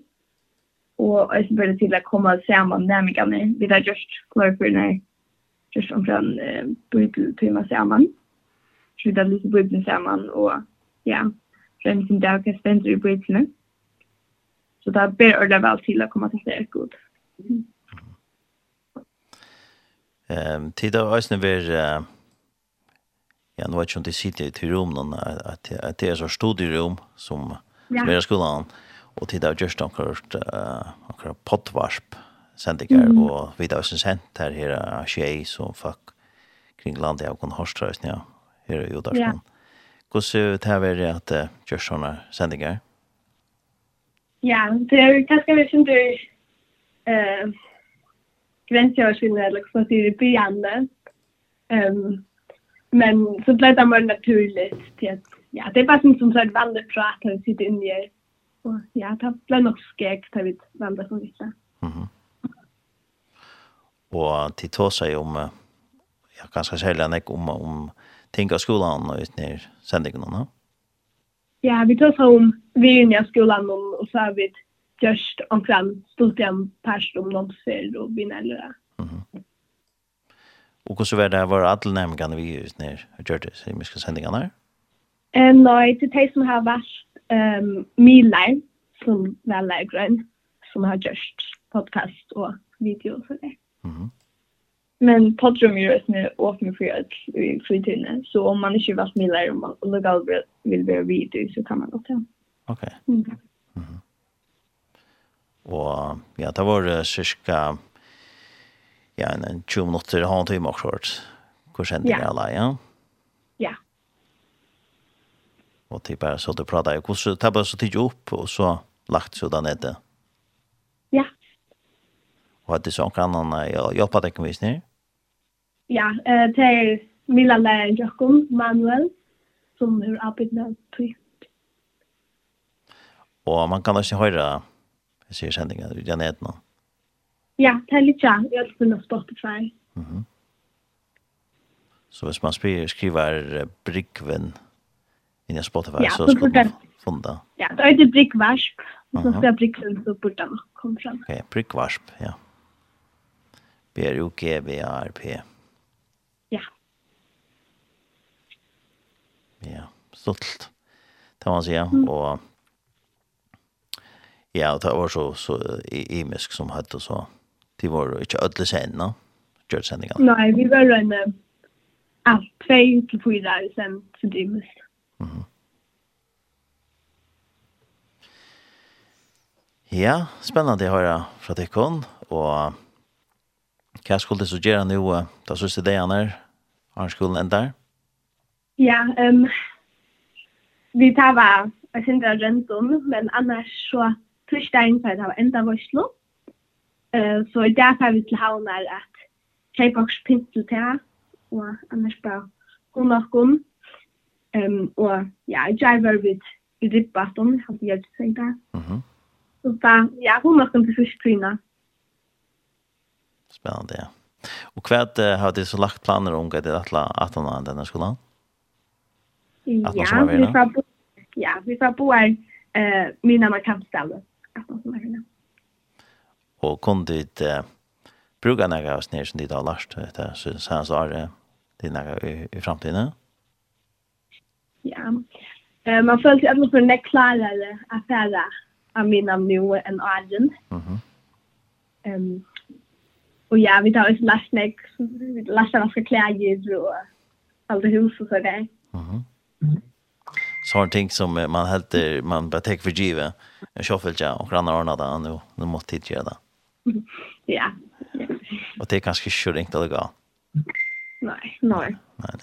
og jeg bare til å komme sammen nærmere. Vi har just klart for når just omkring uh, bibeltimer sammen. Så vi har lyst til bibelen sammen, og ja, så er det som det hva spender i bibelen. Så det er bedre ordentlig vel til å komme til det er godt. Ehm tid av ösnen ver ja nu vet jag inte sitter i till rum någon att att det är så studierum som som är skolan og tid av just akkurat akkurat pottvarsp sendinger mm. og videre som sent her her er tjej som fuck kring landet av konhorstrøsning ja, her er jo der sånn. Hvordan tar vi det at uh, just sånne sendinger? Ja, det er jo kanskje vi synes uh, gränsöverskridande eller vad sier det byande. um, men så ble det mer naturligt til at ja, det er bare som som så ett vandrat prat när vi sitter inne Og ja, det ble nok skjeg til vi valgte for visse. Mm -hmm. Og til tå seg om, ja, ganske særlig enn om, om ting av skolan og utnir sendingene, no? Ja, vi tå seg om vi er i skolan og og så har vi just omkring studium pers om noen ser og binære. Mm -hmm. Og hvordan var det, var alle nærmengene vi utnir og gjør det, så vi skal her? Eh, nei, til de som har vært um, Milar, som väl grön, som har gjort podcast och video och sådär. Mm -hmm. Men podrum är just nu åpen för att i fritidne, så om man inte varit Milar och man lokal vill vara video så kan man gå till. Okej. Okay. Mm. Og. Och ja, det var cirka ja, en 20 minutter, en halv timme också. Hur kände det alla, ja? Ja og det bare så du prater. Hvordan tar bare så tidlig opp, og så lagt så der nede? Ja. Og at det sånn kan han hjelpe deg med visning? Ja, det er Milan Jokkum, Manuel, som er arbeidet tøy. Og man kan ikke høre jeg sier sendingen i Janet nå. Ja, det er litt ja. Jeg har funnet Spotify. Mm -hmm. Så hvis man spyr, skriver Brygven inn i Spotify ja, så, så skulle man det. Ja, det heter Brickvasp. Uh -huh. Så ska Bricksen så bort den kom fram. Ok, okay, Brickvasp, ja. B-R-U-G-V-A-R-P. Ja. Ja, stolt. Det må man säga. Mm. Och ja, det var så, så imisk som hadde så. De var ikke ødelig sen, no? Gjort sendingene. Nei, vi var en allt två til fyra sen för det Mm -hmm. Ja, spennende å høre fra Tikkon, og hva skulle det så gjøre nå, da synes jeg det er når armskolen enda? Ja, um, vi tar var, jeg synes det er rønt men annars så torsdagen så det var enda varslo. Uh, så i dag tar vi til havner at kjøper oss pynt til det, og annars bare hun og hun. Ehm och ja, jag var vid i ribbaton, baston har jag ju sagt det. Mhm. Så där ja, hon måste inte försvinna. Spännande. Ja. Och kvad uh, har det så lagt planer om att det alla att han den här skolan? Ja, vi får bo. Ja, vi får bo här eh mina man kan ställa. Och kom dit eh brukar några avsnitt som dit har lärt det så sen så är det några i, i framtiden. Ja ja. Eh, man föll till att man är klarare affärer av mina nu än Arjen. Mhm. Ehm och ja, vi tar oss lastnäck, lastar oss kläder och allt hus och så där. Mhm. Så har ting som man helt man bara tar för givet. Jag shuffle ja och grannar ordnar det nu nu måste tid göra det. Ja. Och det är kanske sjukt inte att gå. Nej, nej. Nej.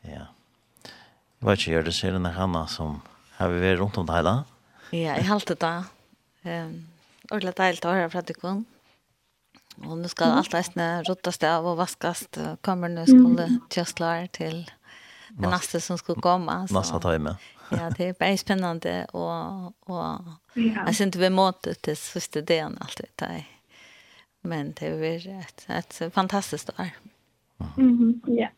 Ja. Hva er det gjør det ser denne henne som har vi vært rundt om det hele? Ja, jeg halte det da. Um, Ordentlig deilig å høre fra deg kun. Og nå skal alt reisende rottes av og vaskes. Kommer nå skulle tjøsler til det neste som skulle komme. Neste time. ja, det er bare spennende. Og, og jeg synes vi måtte til siste delen alltid. Det men det er et, et fantastisk år. Mm -hmm. Ja. Yeah.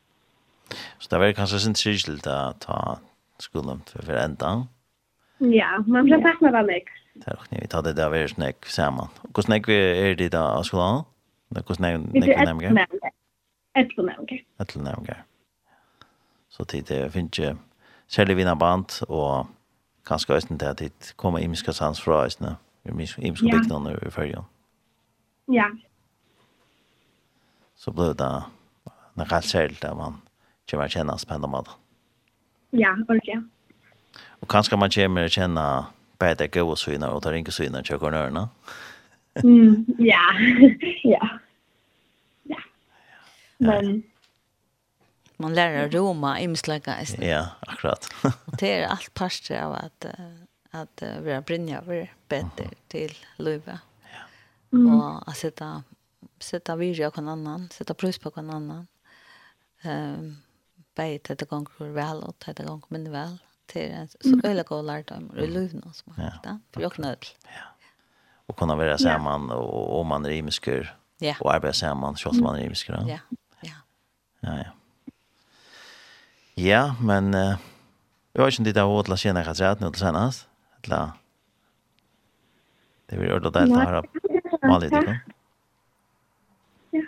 Så det var kanskje sin tryggild å ta skolen for enda. Ja, man blir takk med meg. Det er okkur, vi tar det der vi er snakk sammen. Hvordan er det er da av skolen? Hvordan er vi det er nemmer? Etter nemmer. Etter nemmer. Så tid det finnes ikke særlig vinna band og kanskje også til at det kommer imiska sans fra Østene, imiska bygdene i Førjen. Ja. Så ble det da noe særlig der man kommer att kännas på en måte. Ja, ordentligt. Och kanske man kommer att känna bara det goda syna och tar inte syna till kornörerna. Mm, [laughs] ja. ja. Ja. Men man lærer sig roma imsläka istället. Ja, akkurat. [laughs] det är allt parter av att att vi har brinja över bättre till Luva. Ja. Och att sitta, sätta virja på någon annan, sätta plus på någon annan. Ehm um, bei til det gånger vel og til det gånger mindre vel Det en så øyla god lærdom lärt om i som man hittar. det for knödl. Ja. og kunne være sammen og om man er imskur. Ja. Och arbeta samman så om man er imskur. Ja. Ja. Ja, ja. Ja, men uh, jag vet om det var åtla senare att säga nu till senast. Eller... Det blir ordentligt att höra Mali, det kan. Ja.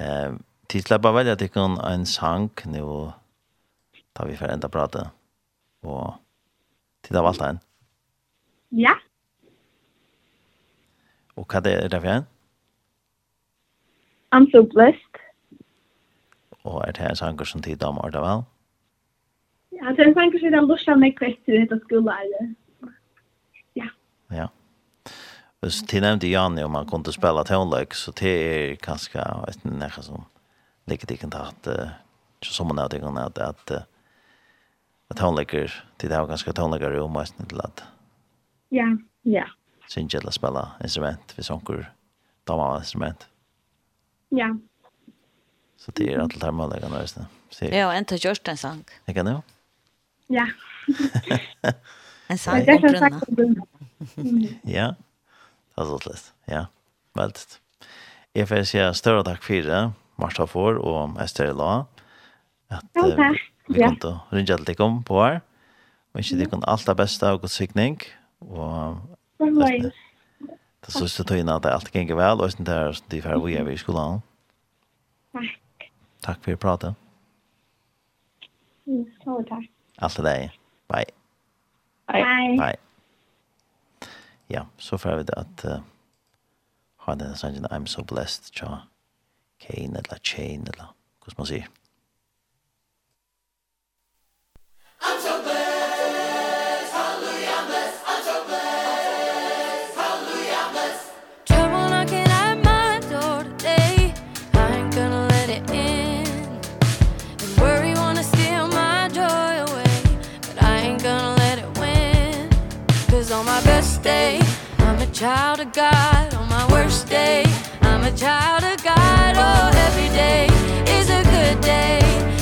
Eh, tid til å bare velge til en sang nå da vi får enda prate og tid av alt en. Ja. Og hva er det for en? I'm so blessed. Og er det en sanger som tid om Arda vel? Ja, det er en sang som jeg lurer meg kvett til dette skolen. Ja. Ja. Hvis til nevnte Janne om han kunne spille tonløk, så det er kanskje et nekka som ligger det inte att som man hade gått att att att hon lägger till det har ganska tonlägger rum måste till att Ja, ja. Syns jag spela instrument för sånger. Dama instrument. Ja. Så det är allt här med lägga nästan. Ja, inte just en sång. [laughs] Det kan du? Ja. en sång om grunna. Ja. Det er så slett. Ja. Veldig. Jeg får si større takk for det. Marsha for og Esther La. At okay. vi kan ta rinja til kom på her. Men ikke det alt det beste og god sikning. Og det synes jeg tøyene at alt gikk vel, og det er de færre vi er i skolen. Takk. Takk for å prate. Så takk. Alt det deg. Bye. Bye. Bye. Ja, så får vi det at uh, ha denne sangen I'm so blessed, tja. Kane eller Chain eller hur man säger. I'm hallelujah, I'm blessed, hallelujah, I'm blessed. Trouble knocking at my door today, I ain't gonna let it in. And worry wanna steal my joy away, but I ain't gonna let it win. Cause on my best day, I'm a child of God, on my worst day, I'm a child of God, oh every day is a good day.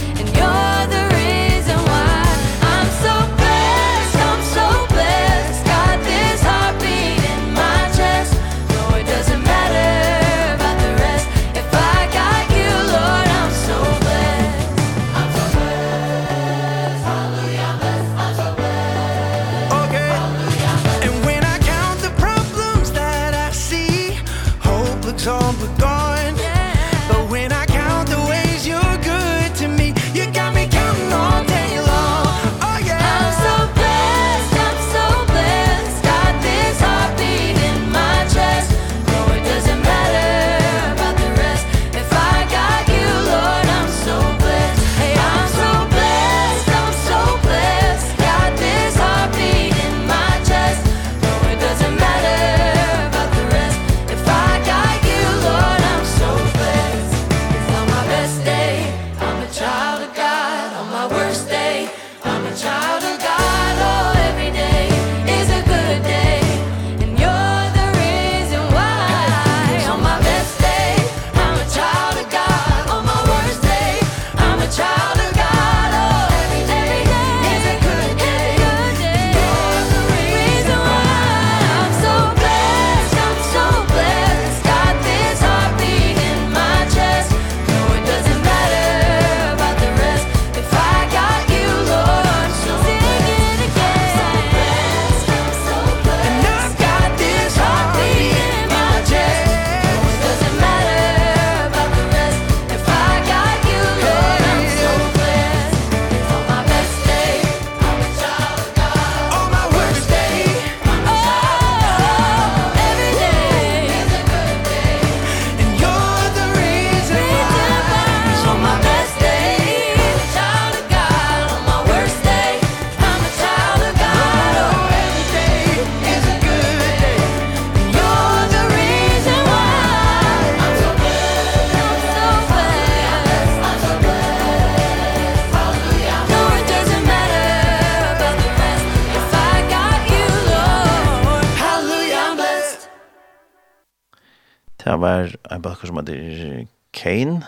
sanger som heter Kane,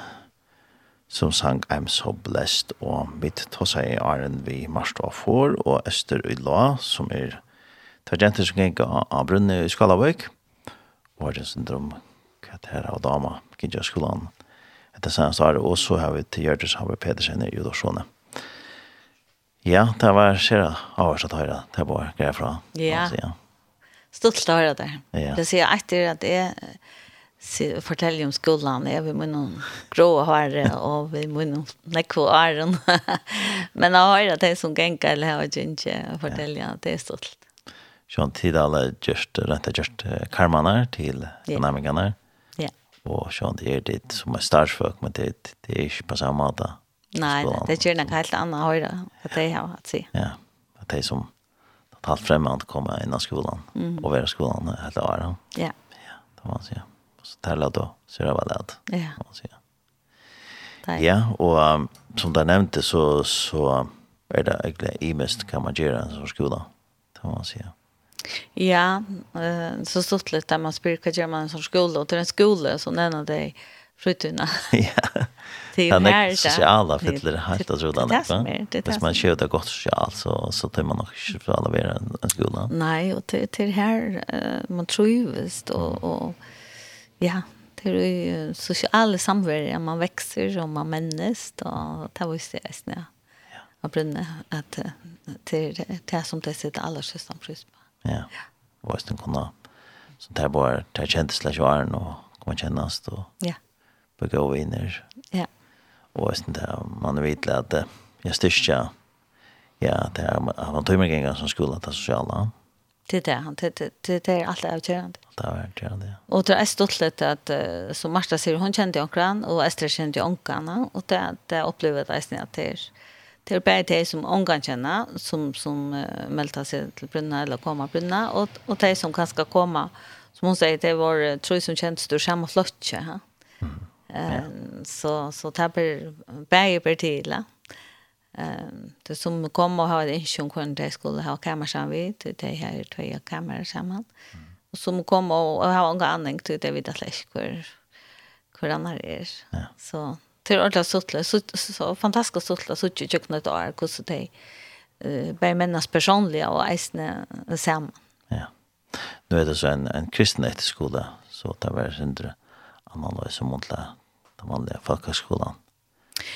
som sang I'm So Blessed, og mitt tossa i Arjen vi marst og for, og Øster Ylva, som er tverjenter som gikk av Brunne i Skalavøk, og Arjen syndrom, hva det her av dama, gikk av skolan, etter senest året, og så har vi til Gjørtes Haber Pedersen i Udorsone. Ja, det var skjera avhørs at høyre, det var greia fra. Ja, stort til å høre det. Ja. Det sier etter at det er fortelle om skolan. Jeg vil noen grå håret, og vi munne nekko åren. [laughs] Men jeg har det som genka, eller jeg har ikke fortelle det er stolt. Sjøen tid alle gjørst, rett og gjørst karmaner til dynamikerne. Ja. Og sjøen det er ditt som er starsføk, men det, det er ikke på samme måte. Nei, det gjør noe helt annet høyre, at det har hatt si. Ja, at det som talt fremmant kommer innan skolan, mm. og være skolan hele året. Ja. Ja, det må man si, ja så tar då så det var det. Ja. Så ja. Ja, och um, som där nämnde så så är det egentligen i mest kan man göra som skola. Det man säga. Ja, eh så stort lite där man spyrkar gör man en som skola och till en skola så nämner det frutuna. [laughs] Ja. Det är här sociala fyller helt att sådant. Det är det. Hvis man kör det gott socialt så så tar man nog inte för alla vara en skola. Nej, och till till här man trivs och och Ja, det är sosiale sociala samvärden. Man växer og man mennes, og det var ju det jag snö. Jag brunner att det er som det sitter allra sista pris på. Ja, och jag kunna. Så det här bara, det här kändes slags åren och kommer kännas då. Ja. Bygga och vinner. Ja. Och jag snö, man vet att jag styrkja. Ja, det är, man tog mig en gång som skola ta sociala. Ja Det är det, det det är allt avgörande. Det är avgörande. Och det är stolt att som Marta sier, hon kände onkran och Esther kände onkarna och det det upplevde jag sen er det bare de som onkan kjenner, som som melta seg till brunna eller kommer brunna och och de som kan skal komma som hon säger det var tror som känns du samma flotche. Ja. Eh så så tar bäge blir till. Ehm det som kom och har en sjön kunde det skulle ha kammar samman vid det är här två kamera samman. Och som kom och har en annan till det vid att läskor hur annan är. Så till alla sottla så så fantastiskt sottla så tjukt tjukt något år hur så det eh bär männas personliga och äsna samman. Ja. Nu är det så en en kristen efterskola så det var syndre annorlunda som mot det vanliga folkhögskolan.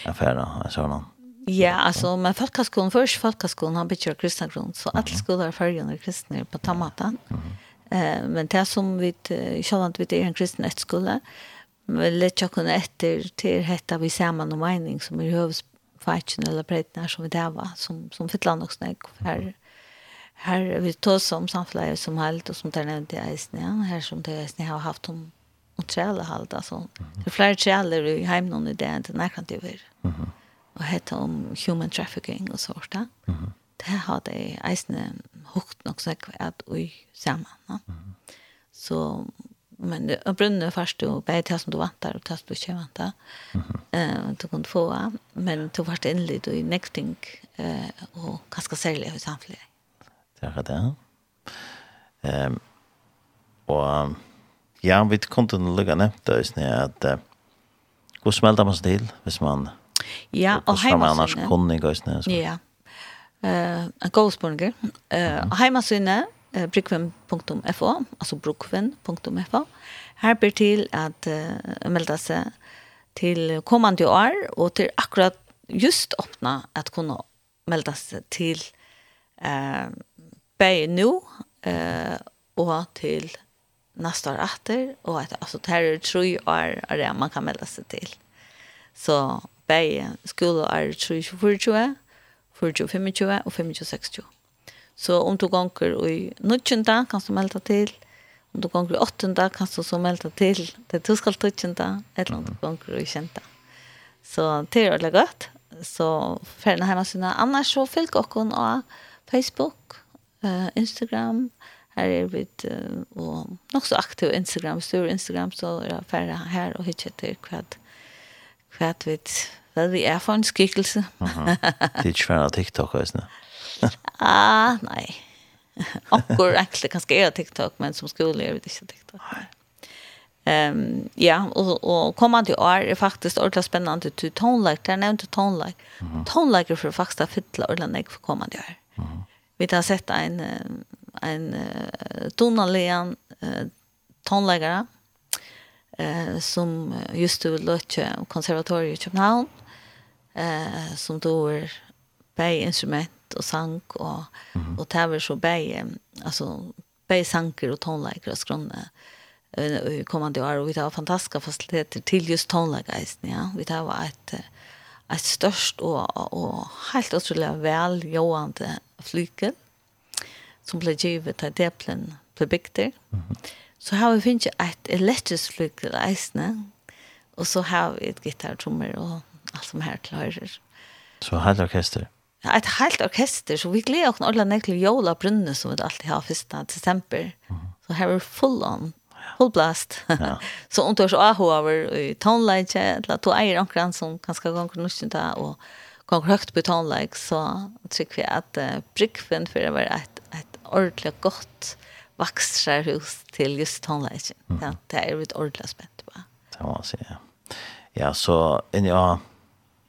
Affärer Affären, sådant. Ja, alltså men folkhögskolan först folkhögskolan har bitcher kristna grund så alla skolor följer kristna på tamatan. Eh men det som vi självant vid är en kristen skola men lätt jag kunde efter till hetta vi samman och mening som är hövs fighten eller bredden som vi där var som som fittland och snägg här här vi tar som samfläge som helt och som där nämnde jag isne här som det isne har haft om och trälla halt alltså det fler träller i hem i det inte när kan det. Mhm og hette om human trafficking og sånt. Mm -hmm. Det hadde jeg eisende hukt nok så jeg at ui sammen. Mm -hmm. Så, men det brunner først jo bare til som du vantar og til som du ikke vantar. Mm -hmm. uh, du kunne få, men du var innlitt og i nekting uh, og ganske særlig i samfunnet. Det er det. Um, og ja, vi kunne lukka nevnt det, at uh, hvordan melder man seg til hvis man Ja, og heimasynet. Annars kunne jeg gøysene. Ja, en gåsborger. Heimasynet, brukven.fo, altså brukven.fo. Her blir til at uh, melda seg til kommande år, og til akkurat just åpna at kunne melda seg til uh, bæg nå, uh, og til nästa år efter och att alltså det här är tre år är det man kan melda sig till. Så bæg skola er 24, 24, 25 og 25, 26. Så om du gonger i 19 kan du melde til, om du gonger i 8 kan du så melde til, det du skal 20 eller om du gonger i 20. Så det er veldig godt. Så ferdene hjemme sine. Annars så fylg dere av Facebook, uh, Instagram, her er vi uh, og nok så aktiv Instagram, stor Instagram, så er jeg ferdig her og hittet til kvart hva vi, vad vi är för en skickelse. Det är svåra TikTok alltså. [laughs] ah, nej. [laughs] Akkur egentlig kanskje er TikTok, men som skole er det ikke TikTok. Um, ja, og, og kommande år er faktisk ordentlig spennende til tonelike. Der nevnte tonelike. Mm -hmm. Tonelike for faktisk å fytle ordentlig for kommande år. Mm -hmm. Vi har sett en, en, uh, tonalian uh, tonelike, eh, som just då lötte konservatoriet i Köpenhamn eh, som då är bäj instrument och sang och, mm -hmm. och tävlar så bäg alltså bäj sanker och tonläkare och skrona i kommande år och vi har fantastiska faciliteter till just tonläkare ja. vi har ett ett störst och, och helt otroligt väl jobbande flykel som blev givet till Deplen blev byggt. Mm -hmm Så har vi finnet et elektrisk flygel eisene, og så har vi et gitartrommer og alt som her klarer. Så helt orkester? Ja, et helt orkester, så vi gleder oss alle ned til Jola Brunne, som vi alltid har 1. desember. Mm -hmm. Så her er full on, full blast. Ja. [laughs] så om du har så avhåver i tonelage, eller to eier omkring som ganske ganger norsk da, og ganger høyt på tonelage, så tykker vi at uh, brygven for å være et, et ordentlig godt vaxar hus just tonlägen. Mm. Ja, det är er ett ordentlig spent på. Det var så ja. Ja, så en ja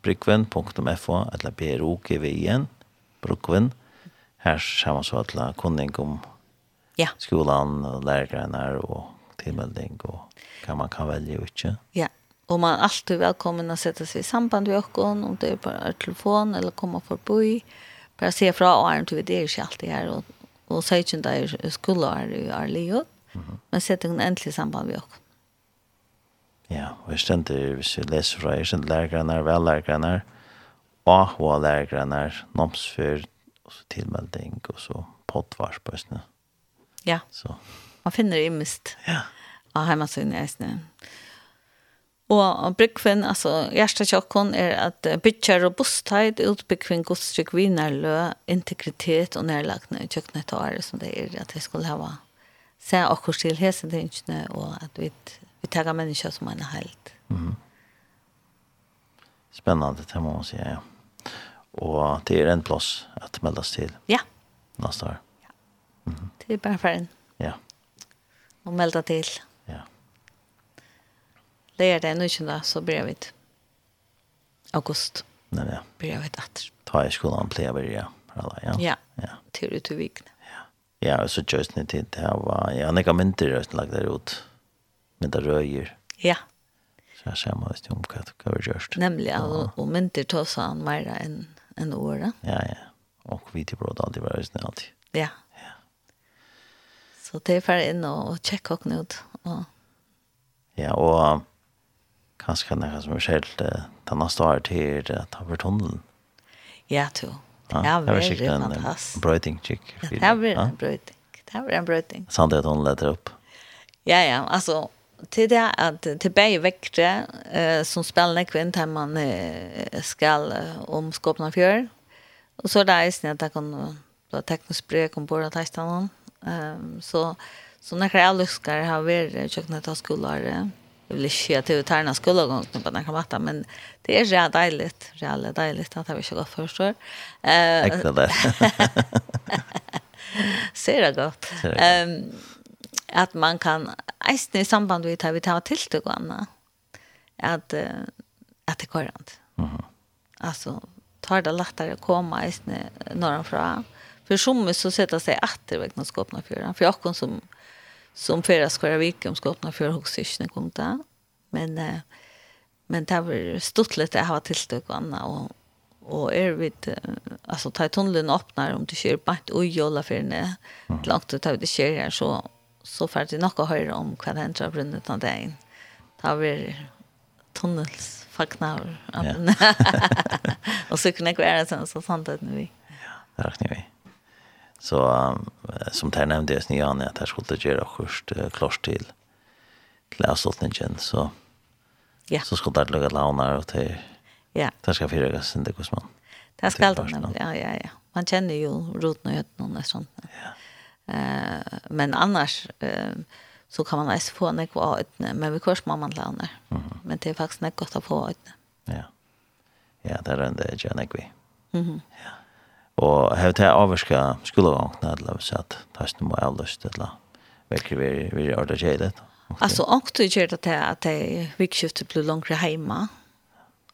brukven.fo eller brokvn brukven ser man så alla kunning om ja. skolan og lärarna och tilmelding och kan man kan välja og ikke. Ja. Och man er alltid velkommen att sätta sig i samband med dere, om det är på telefon eller komma förbi. Bare se fra och är vi det är ju alltid här och og søkjen der er være i Arliot, mm -hmm. men sette hun endelig samband med oss. Ja, og jeg stender, hvis jeg leser fra, jeg stender stendte lærgrene, velærgrene, ahua lærgrene, nomsfyr, og så tilmelding, og så pottvarsbøsene. Ja, så. man finner det i mist. Ja. Og hjemme sønne, jeg Og brygven, altså hjertetjokken, er at bytja robustheit, utbyggving, godstrykk, vinerlø, integritet og nærlagene i kjøkkenet og ære som det er, at vi skulle hava se akkur til hesetingene, og at vi, vi tager mennesker som en helt. Mm. Spennende, det må man si, ja. Og det er en plass at meldes til. Ja. Neste år. Ja. Mm -hmm. Det er bare for en. Ja. Og melda til. Ja det är det nu da, så blir vi august. Nej ja. Blir vi att ta i skolan plea blir ja. Ja. Ja. Ja. til ut i veckan. Ja. og så just ni til det var ja, nekka mynter inte lagt der ut. Mynter røyer. Ja. Så jeg ser meg, hvis om vad det går just. Nämligen om inte ta så an mer enn en år. Ja, ja. Og vi till bröd alltid var just alltid. Ja. Ja. Så det är för in og checka och ut Og, Ja, og kanskje noe som er skjelt den neste året til uh, han var tunnelen. Ja, to. Det har vært fantastisk. Brøyting, kikk. Ja, Det har vært en brøyting. Det har vært en brøyting. Sånn at hun leter opp. Ja, ja, altså, til det at til begge vektere eh, som spiller kvinn til man eh, skal om skåpene fjør, og så er det eisen at jeg kan da teknisk brøk om bordet til stedet. Um, så, så når jeg lusker har vært kjøkkenet av skolere, eh, jag vill inte att det tar några skulle på den kamatta men det är rätt dejligt rätt dejligt att ha vi ska förstå. Eh det. [laughs] Ser det gott. Ehm att man kan ästna i samband med att vi tar till det granna. Att att det går rent Mhm. Alltså tar det lättare att komma ästna norrifrån. För som så sätter sig att det verkligen skapna för. För som som förra vik om skottna för huxisne kom. Men men det var stort lite att ha tillstånd och och och är vi alltså ta tunneln öppnar om du kör bant och jolla för det långt ut av det kör här så så får det nog att höra om vad händer av brunnet av dagen. Ta vi tunnels fagnar. Och så kunde jag vara sen så sant att nu vi. Ja, det räknar vi. Så um, som det nämnde jag snian att här skulle göra först uh, klart till till avslutningen så ja. så skulle det lägga launar och till ja. Det ska fyra sen det kosman. Det ska det ja ja ja. Man känner ju roten och hötten och sånt. Ja. Eh men annars eh så kan man ens få en kvar men vi kurs man launar. Mm -hmm. Men det är faktiskt något gott att få ut. Ja. Ja, där är det jag näkvi. Mhm. Ja. Og hevur ta avskja skúlavangna alla við sat. Tast nú mal eller alla. vi við við ordet jæðið. Alltså också i det här att det vikskiftet blir långt hemma.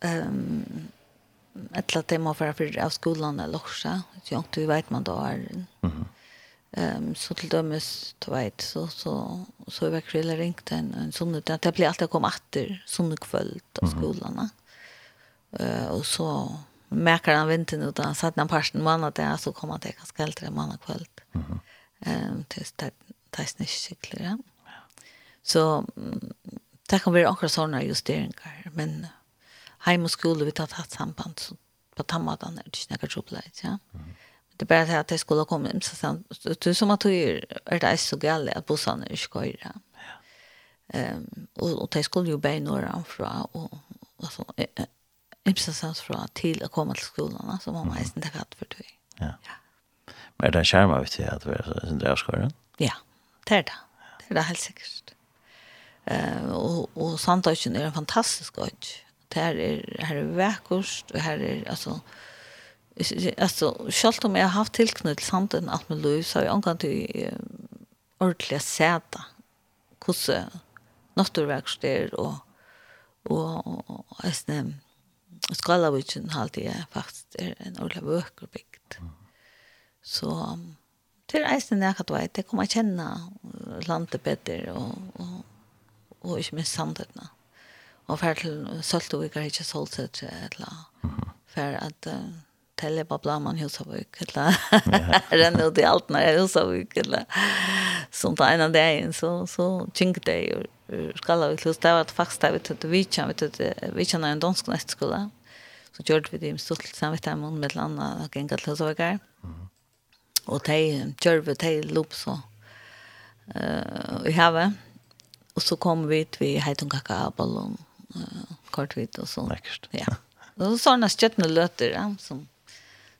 Ehm ett att det må för för av skolan eller också. Jag inte vet man då är. Mhm. Ehm så till dömes du vet så så så är väl kväll ringt en en sån att det blir alltid komma åter sån kväll av skolan. Eh och så märker han vintern utan så att när parten månad där så kommer det ganska äldre månad kväll. Mhm. Ehm tills det tas inte cyklar. Ja. Så det kan vara också sådana justeringar men hem och skola vi tar haft samband så på tammadan är det inte några trubbel ja. Det är bara att det skulle komma in så sen du som att du är det så galet att bussarna är ja. Ehm och och det skulle ju bli några från och alltså Ipsasans fra til å komme til skolen, så må man eisen takke hatt for det. Ja. ja. Men er det en skjerm av til at vi er sin drevskåren? Ja, det er det. Det er det helt sikkert. Uh, og og Sandøkken er en fantastisk øy. Her er, her er vekkost, og her er, altså, altså, selv om jeg har haft tilknytt til Sandøkken alt med liv, så har jeg omgang til uh, ordentlig seta hvordan naturverkst er, og, og, og, og, og, Skalavikken halte jeg faktisk er en ordentlig vøker bygd. Så til eisen jeg kan vei, det kommer jeg kjenne landet bedre og, og, og ikke minst samtidene. Og for til Søltovik er ikke solsett eller for at uh, telle på blaman husavik eller [laughs] renne ut i alt når jeg husavik eller sånt en av dagen så, så tjengte jeg skala vi klust, det var faktisk det vi tog vi kjenner, vi tog vi kjenner en dansk nettskola. Så gjorde vi det med stort sammen med dem, med landa, og gjengat til Sørgar. Og de gjør vi, de lop så i havet. Og så kom vi til vi heit en kakaballon, kort vidt og sånn. Lekkert. Ja. Og så sånne skjøttene løter, ja, som,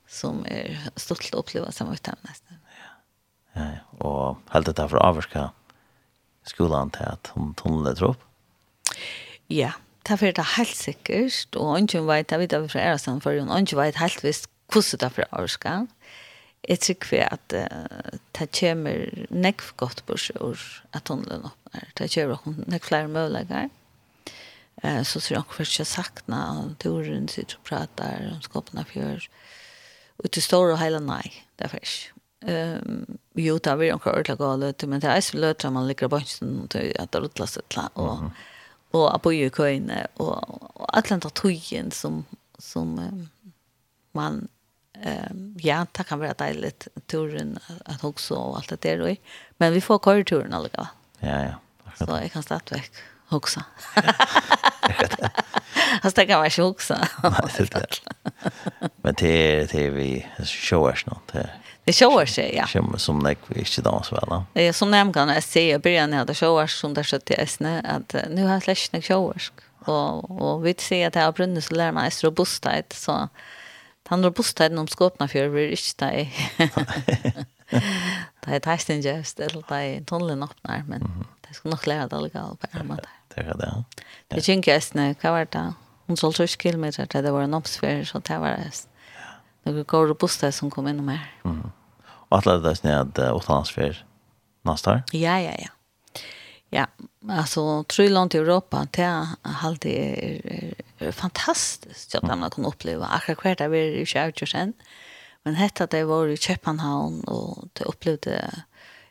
som er stolt å oppleve sammen med dem nesten. Ja, ja, og helt dette for å avvarske skolan til at hun tunnlet opp? Ja, det er for det helt sikkert, og ingen vet, jeg vet at vi fra Ærestand for, og ingen vet helt visst hvordan det er for å Årskan. Jeg tror vi at uh, det kommer nekv godt på seg år at tunnelen åpner. Det kommer nekv flere muligheter. Eh, så tror jeg ikke først jeg sakna, og turen sitter og prater, om skåpene fjør. Og til store og hele nei, det er først. Ehm jo er vi omkring ordentlig gala till men det er så lätt man ligger på bønsen til at det bänken till att og sig till och i køyene, og, og alt den tøyen som som man ehm ja det kan være deilig turen at också og alt det der, då men vi får köra turen alltså. Ja ja. Så jeg kan starta veck också. [laughs] Alltså det kan vara också. Men det det vi showar det er Det showar sig, ja. Som som nek vi inte dans väl. da. Eh, som nämnde jag ser i början när det showar som där så i Esne, att nu har släckt nek showar. Och och vi ser att det har brunnit så lär man är robusthet så han robustheten om skåpna för vi inte där. [laughs] Det är tajsten just eller det är tunneln öppnar men det ska nog lära det legal på alla Det er det. Det tänker jag äsne, vad var det? Hon sålde 20 kilometer, det var en obsfär, så det var det några går robusta som kom in mer. Mm. Och alla det sned och transfer nästa år? Ja, ja, ja. Ja, alltså tror långt i Europa till allt det är, är fantastiskt att man kan uppleva. Akkurat kvart där vi i Schweiz sen. Men hetta det var i Köpenhamn och det upplevde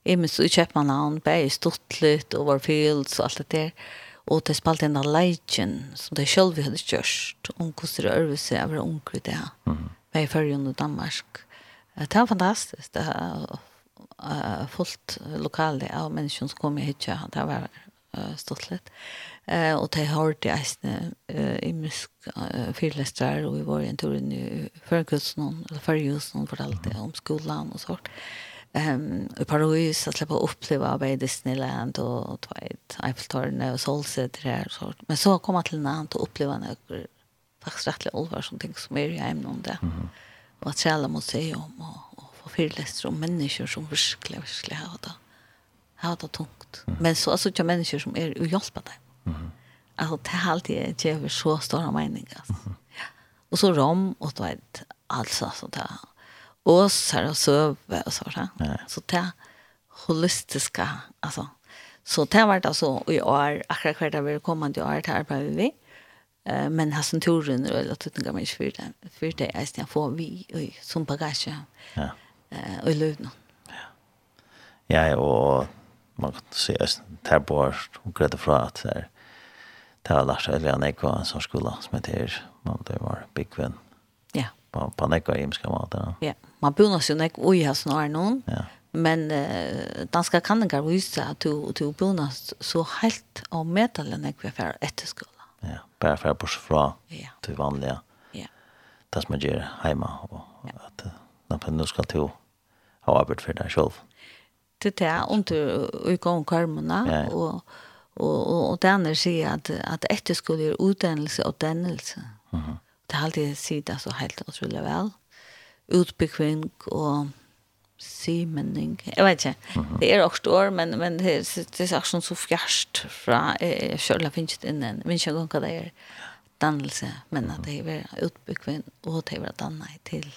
Emis i Köpenhamn, Berg, Stuttgart, Overfields och allt det där. Og det spalt en av leitjen som det selv vi hadde kjørst. Hun koster å øve seg over unger det. Mm med i Førjen og Danmark. Det var fantastisk. Det var uh, fullt lokale av mennesker som kom i Hitja. Det var uh, stått litt. Uh, og de hørte eisene uh, i musk uh, fyrlestrar, og vi var i en tur inn i Førjehusene, eller Førjehusene fortalte om skolan og sånt. Um, I Paris att släppa uppleva oppleve arbeid i Disneyland og Eiffeltårnet og Solsider her. och sånt. Men så kom jeg til en annen til å faktiskt rätt olvar som ting som är i ämnen om det. Mm. Och att trälla mot sig om och, och få föreläsningar om människor som verkligen, verkligen har det, har det tungt. Mm. Men så alltså inte människor som är och hjälpa dem. Mm. Alltså det har alltid gett så stora meningar. Alltså. Mm. Ja. Och så rom och du vet, det alltså så där. Och så här och så och så där. Mm. Så det holistiska alltså. Så det har varit alltså i år, akkurat hvert av det kommande år, det här vi. Mm Eh men har sån turen eller tutten mig för det. För det är snart får vi oj som bagage. Ja. Eh och lön. Ja. Ja och man kan se att där bort och grädde från att där där Lars eller han är en som skola som heter man det var big win. Ja. På på nekva i ska man där. Ja. Man bor ju näck oj har snart noen. Ja. Men uh, danska kanningar viser at du du bor så helt om medalen näck etter efterskola. Ja, bare for bort fra ja. til vanlige. Ja. Det som man gjør hjemme. Og at uh, nå skal til ha arbeid for deg selv. Til det, om du utgår om karmene. Ja, ja. Og, og, og, og det andre sier at, at etterskole er utdannelse og dannelse. Mm -hmm. Det har alltid sier det så helt utrolig vel. Utbekving og Simenning. Jeg vet ikke. Mm -hmm. Det er åtte stor, men, men det, det er sånn så fjørst fra eh, selv har finnet innen. Men ikke engang hva det er dannelse, men at det er utbyggvinn og det er dannet til,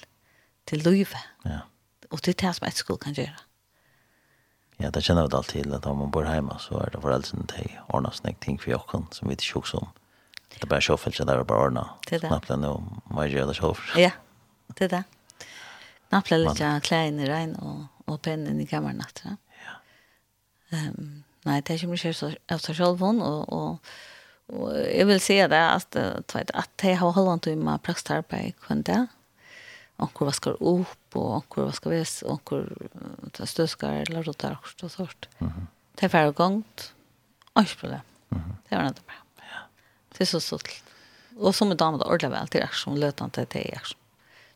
til livet. Ja. Og det er det som et skole kan gjøre. Ja, det kjenner vi alt til at om man bor hjemme så er det foreldrene til å ordne sånne ting for jokken som vi ikke tjokk om. Det er bare sjåfeldt, det er bare ordnet. Det er det. Snappet det nå, må jeg gjøre det sjåfeldt. Ja, det er det. Natt ble litt av klærne i regn og, og pennen i kammeren natt. Ja. Um, nei, det er ikke mye kjørt av seg selv hun, og, og, og jeg vil si det at, at jeg har holdt til med prakstarbeid kun det. Onkur vaskar opp, og onkur vaskar vis, onkur støskar eller rotar og sånt. Mm -hmm. Det er færre gongt. Ikke problem. Mm -hmm. Det var nettopp bra. Ja. Det er så stort. Og som en dame det ordentlig vel til aksjon, løtende til aksjon.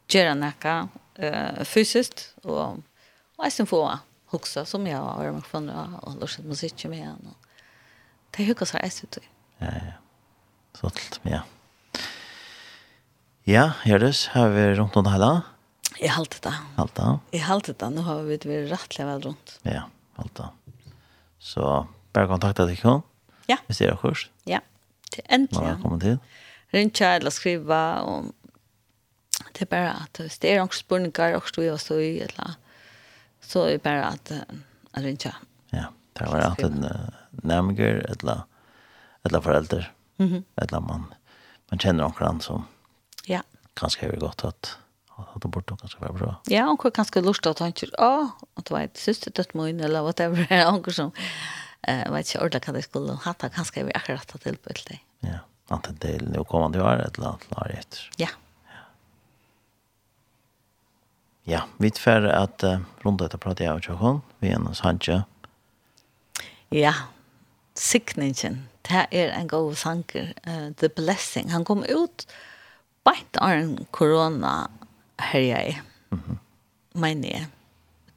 Gjøre nekka, eh fysiskt och och jag sen får huxa som jag har med från och lust musik med igen. Det hur kasar är det. Ja ja. Så allt ja. Ja, Herres, har vi runt om det hela? Jag halt det. Alt det. Jag halt det. Nå har vi vært rettelig vel rundt. Ja, alt det. Så bare kontakta deg hon. Ja. Hvis det er kurs. Ja. Till äntligen. Välkommen till. Rincha eller skriva om det er bare at hvis det er noen spørninger, og vi også i eller så er det bare at jeg ringer. Ja, det var at en nærmere, et eller eller foreldre, mm -hmm. eller man, man kjenner noen som ja. kanskje har godt at hatt bort og kanskje var bra. Ja, og hvor kanskje lurt at han ikke, å, at det var et syster dødt mun eller whatever, [laughs] og som, jeg vet ikke ordentlig hva det skulle hatt, kanskje vi akkurat har tilbøylt det. Ja, antingen det er noe kommende år, eller annet lar etter. Ja. Ja, vi tfer at uh, rundt etter prater jeg og Tjokon, vi er en sanje. Ja, sikningen, det er en god sanger, uh, The Blessing. Han kom ut bænt av en korona her jeg, mm -hmm. mener jeg.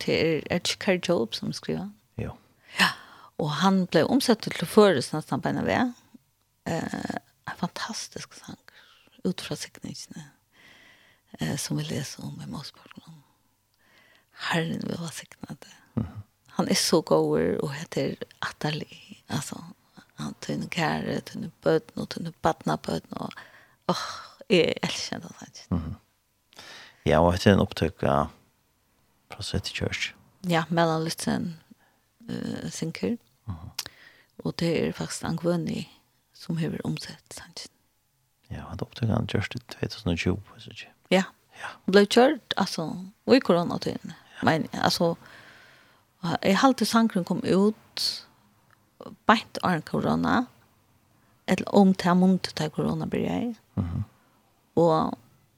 Det er Edgar Job som skriver. Jo. Ja, og han ble omsett til å føres nesten på NV. Uh, en fantastisk sanger, ut fra sikningene eh, som vi leser om i Måsborgen. Herren vil ha signat det. Mm. Han er så god og heter Atali. Altså, han tar en kärre, tar en bötn och tar en badnabötn. Och, åh, jeg elsker det här. Mm. Ja, og det en opptøk av Prosthetic Church. Ja, mellan Lutzen uh, synker. Mm. Och det er faktisk en som har omsett sannsyn. Ja, han opptøk han just i 2020, så ikke. Ja. Ja. Blev kört alltså i coronatiden. Men alltså jag halte sankrun kom ut bänt av corona. Ett om här mot till corona började. Mhm. Och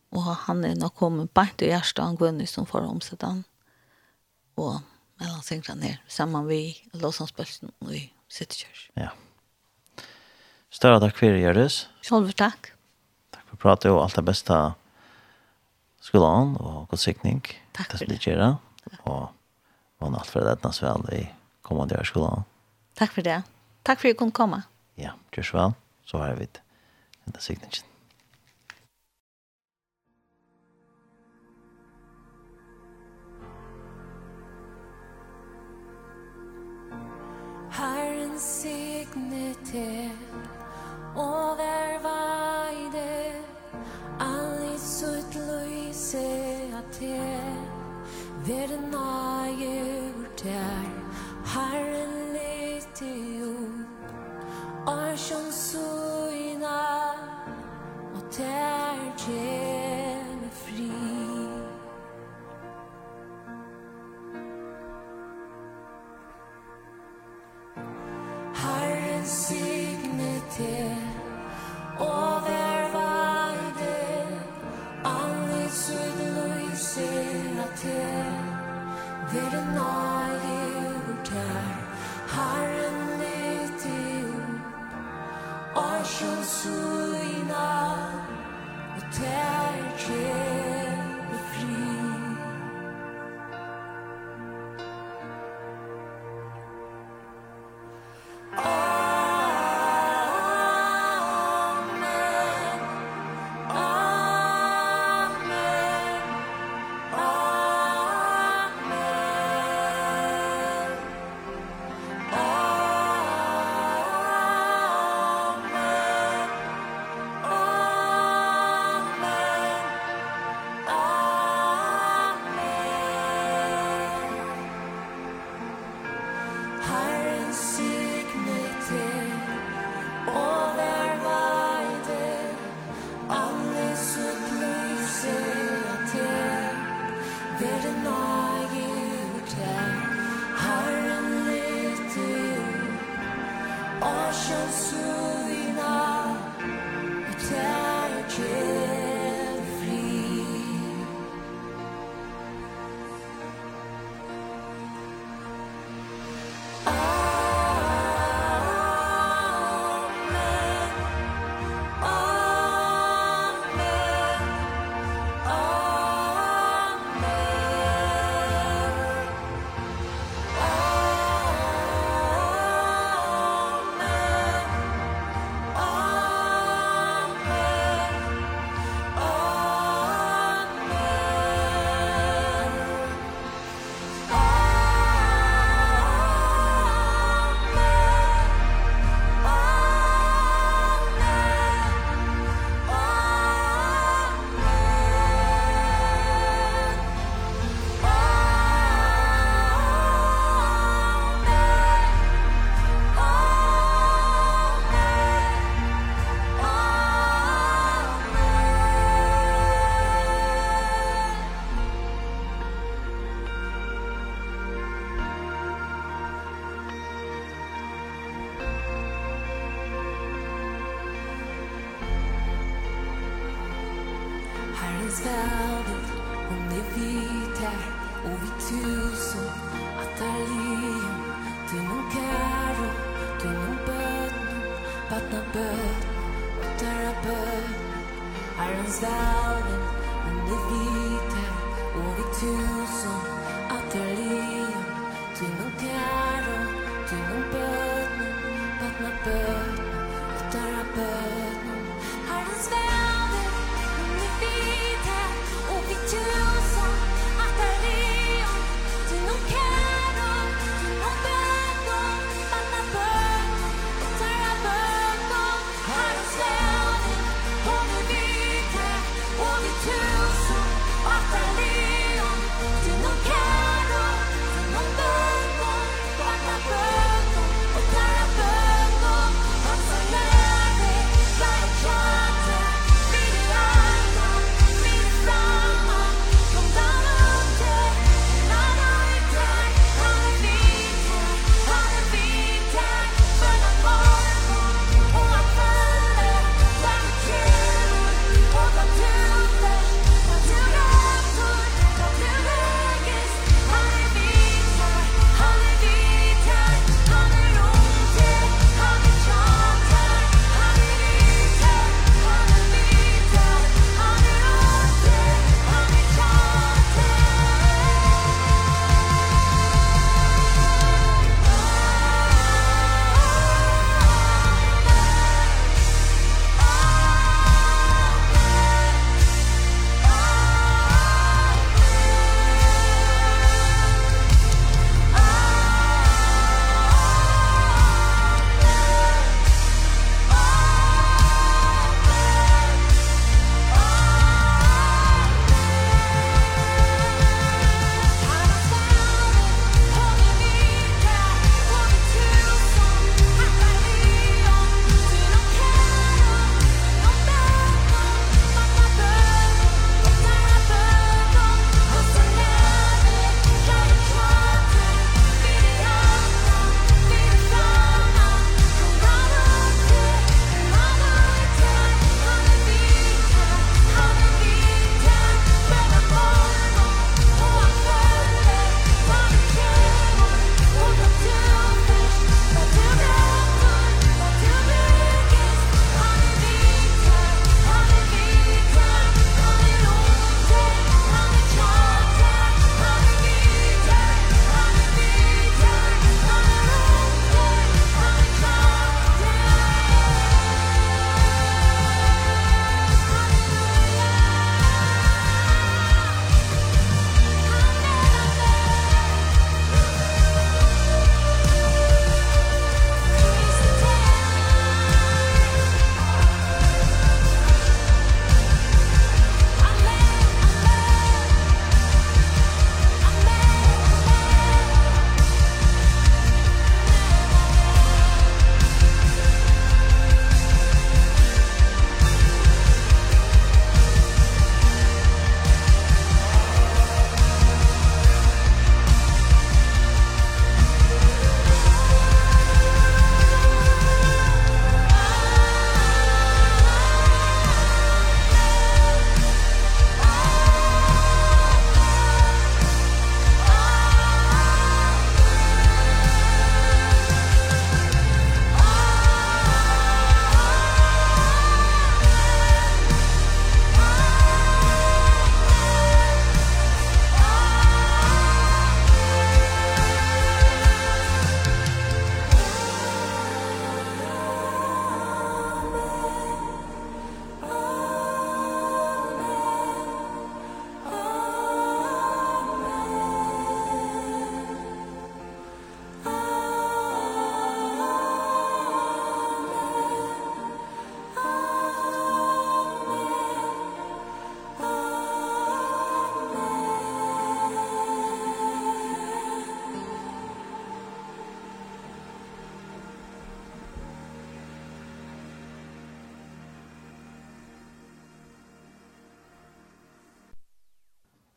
och han är nog kommit bänt i hjärsta han kunde som för omsättan. Och mellan sänkrarna ner samman vi låtsasbölsen och i Citychurch. Ja. Större tack för er, Jördis. Själv tack. Tack för pratet och allt det bästa skolan og godsikning. Takk for det. Det Og man alt for det nas vel i kommande år skolan. Takk for det. Takk for at du kunne komme. Ja, gjør så vel. Så har vi det. Det sikningen. Herren signet til over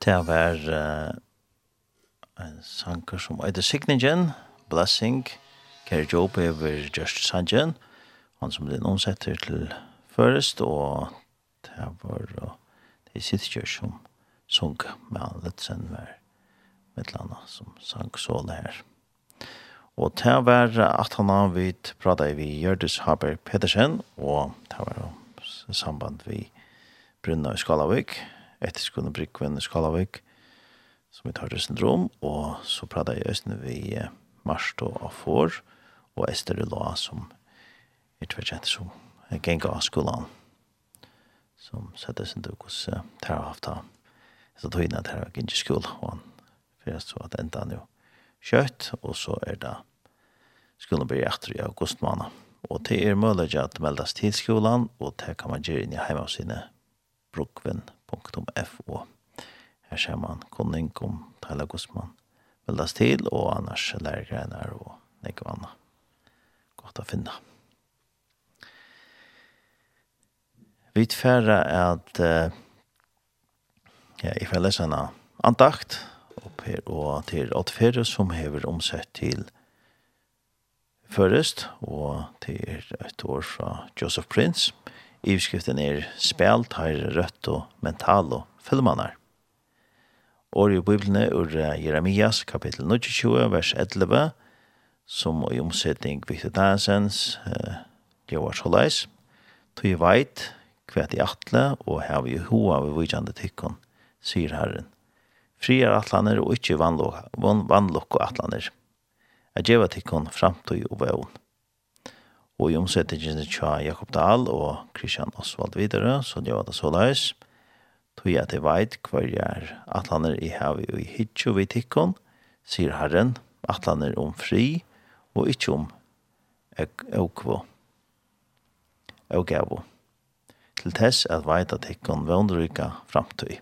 Det var uh, en sanger som heter Signingen, Blessing, Kjær Job over Just Sanjen, han som blir omsetter til først, og det var uh, det sitter kjør som sung med han litt sen var med et eller som sang så det her. Og det var at han har vidt pratet vi Gjørdis Haber Pedersen, og det var i samband vi Brunna i Skalavik, etterskunde i Skalavik, som vi tar det syndrom, og så pratet jeg østene vi Marsto og Får, og Ester Uloa, som er tverkjent som genga av skolan, som setter sin duk hos terrorhafta, så tog inn at her var ikke skol, og han fyrir så at enda han jo kjøtt, og så er det skolen blir etter i august måned. Og det er mulig at meldes til skolan, og det kan man gjøre inn i hjemme av www.fo. Her ser man kunning om Tyler Guzman veldes til, og annars lærgreiner og nekva anna. Godt å finne. Vi tfæra at uh, ja, i fellesena antakt opp her og til Åtfere som hever omsett til Førest og til et år fra Joseph Prince Ivskriften er spelt, har rødt og mental og filmanar. Og i Bibelen er Jeremias kapittel 22, vers 11, som i omsetning Victor Dansens, uh, Jovars Holais, tog jeg veit hva de atle og hev i hoa ved vujande tykkon, sier Herren. Friar atlaner og ikkje vannlokk og atlaner. Jeg djeva tykkon framtøy og vevn og i omsettingene tja Jakob Dahl og Christian Oswald videre, så det var det så løs. Tog jeg til veit hver jeg er atlaner i havet og i hitjo vid tikkon, sier Herren, atlaner om fri og ikkje om aukvo, aukavo, til tess at veit at tikkon vondryka framtøy.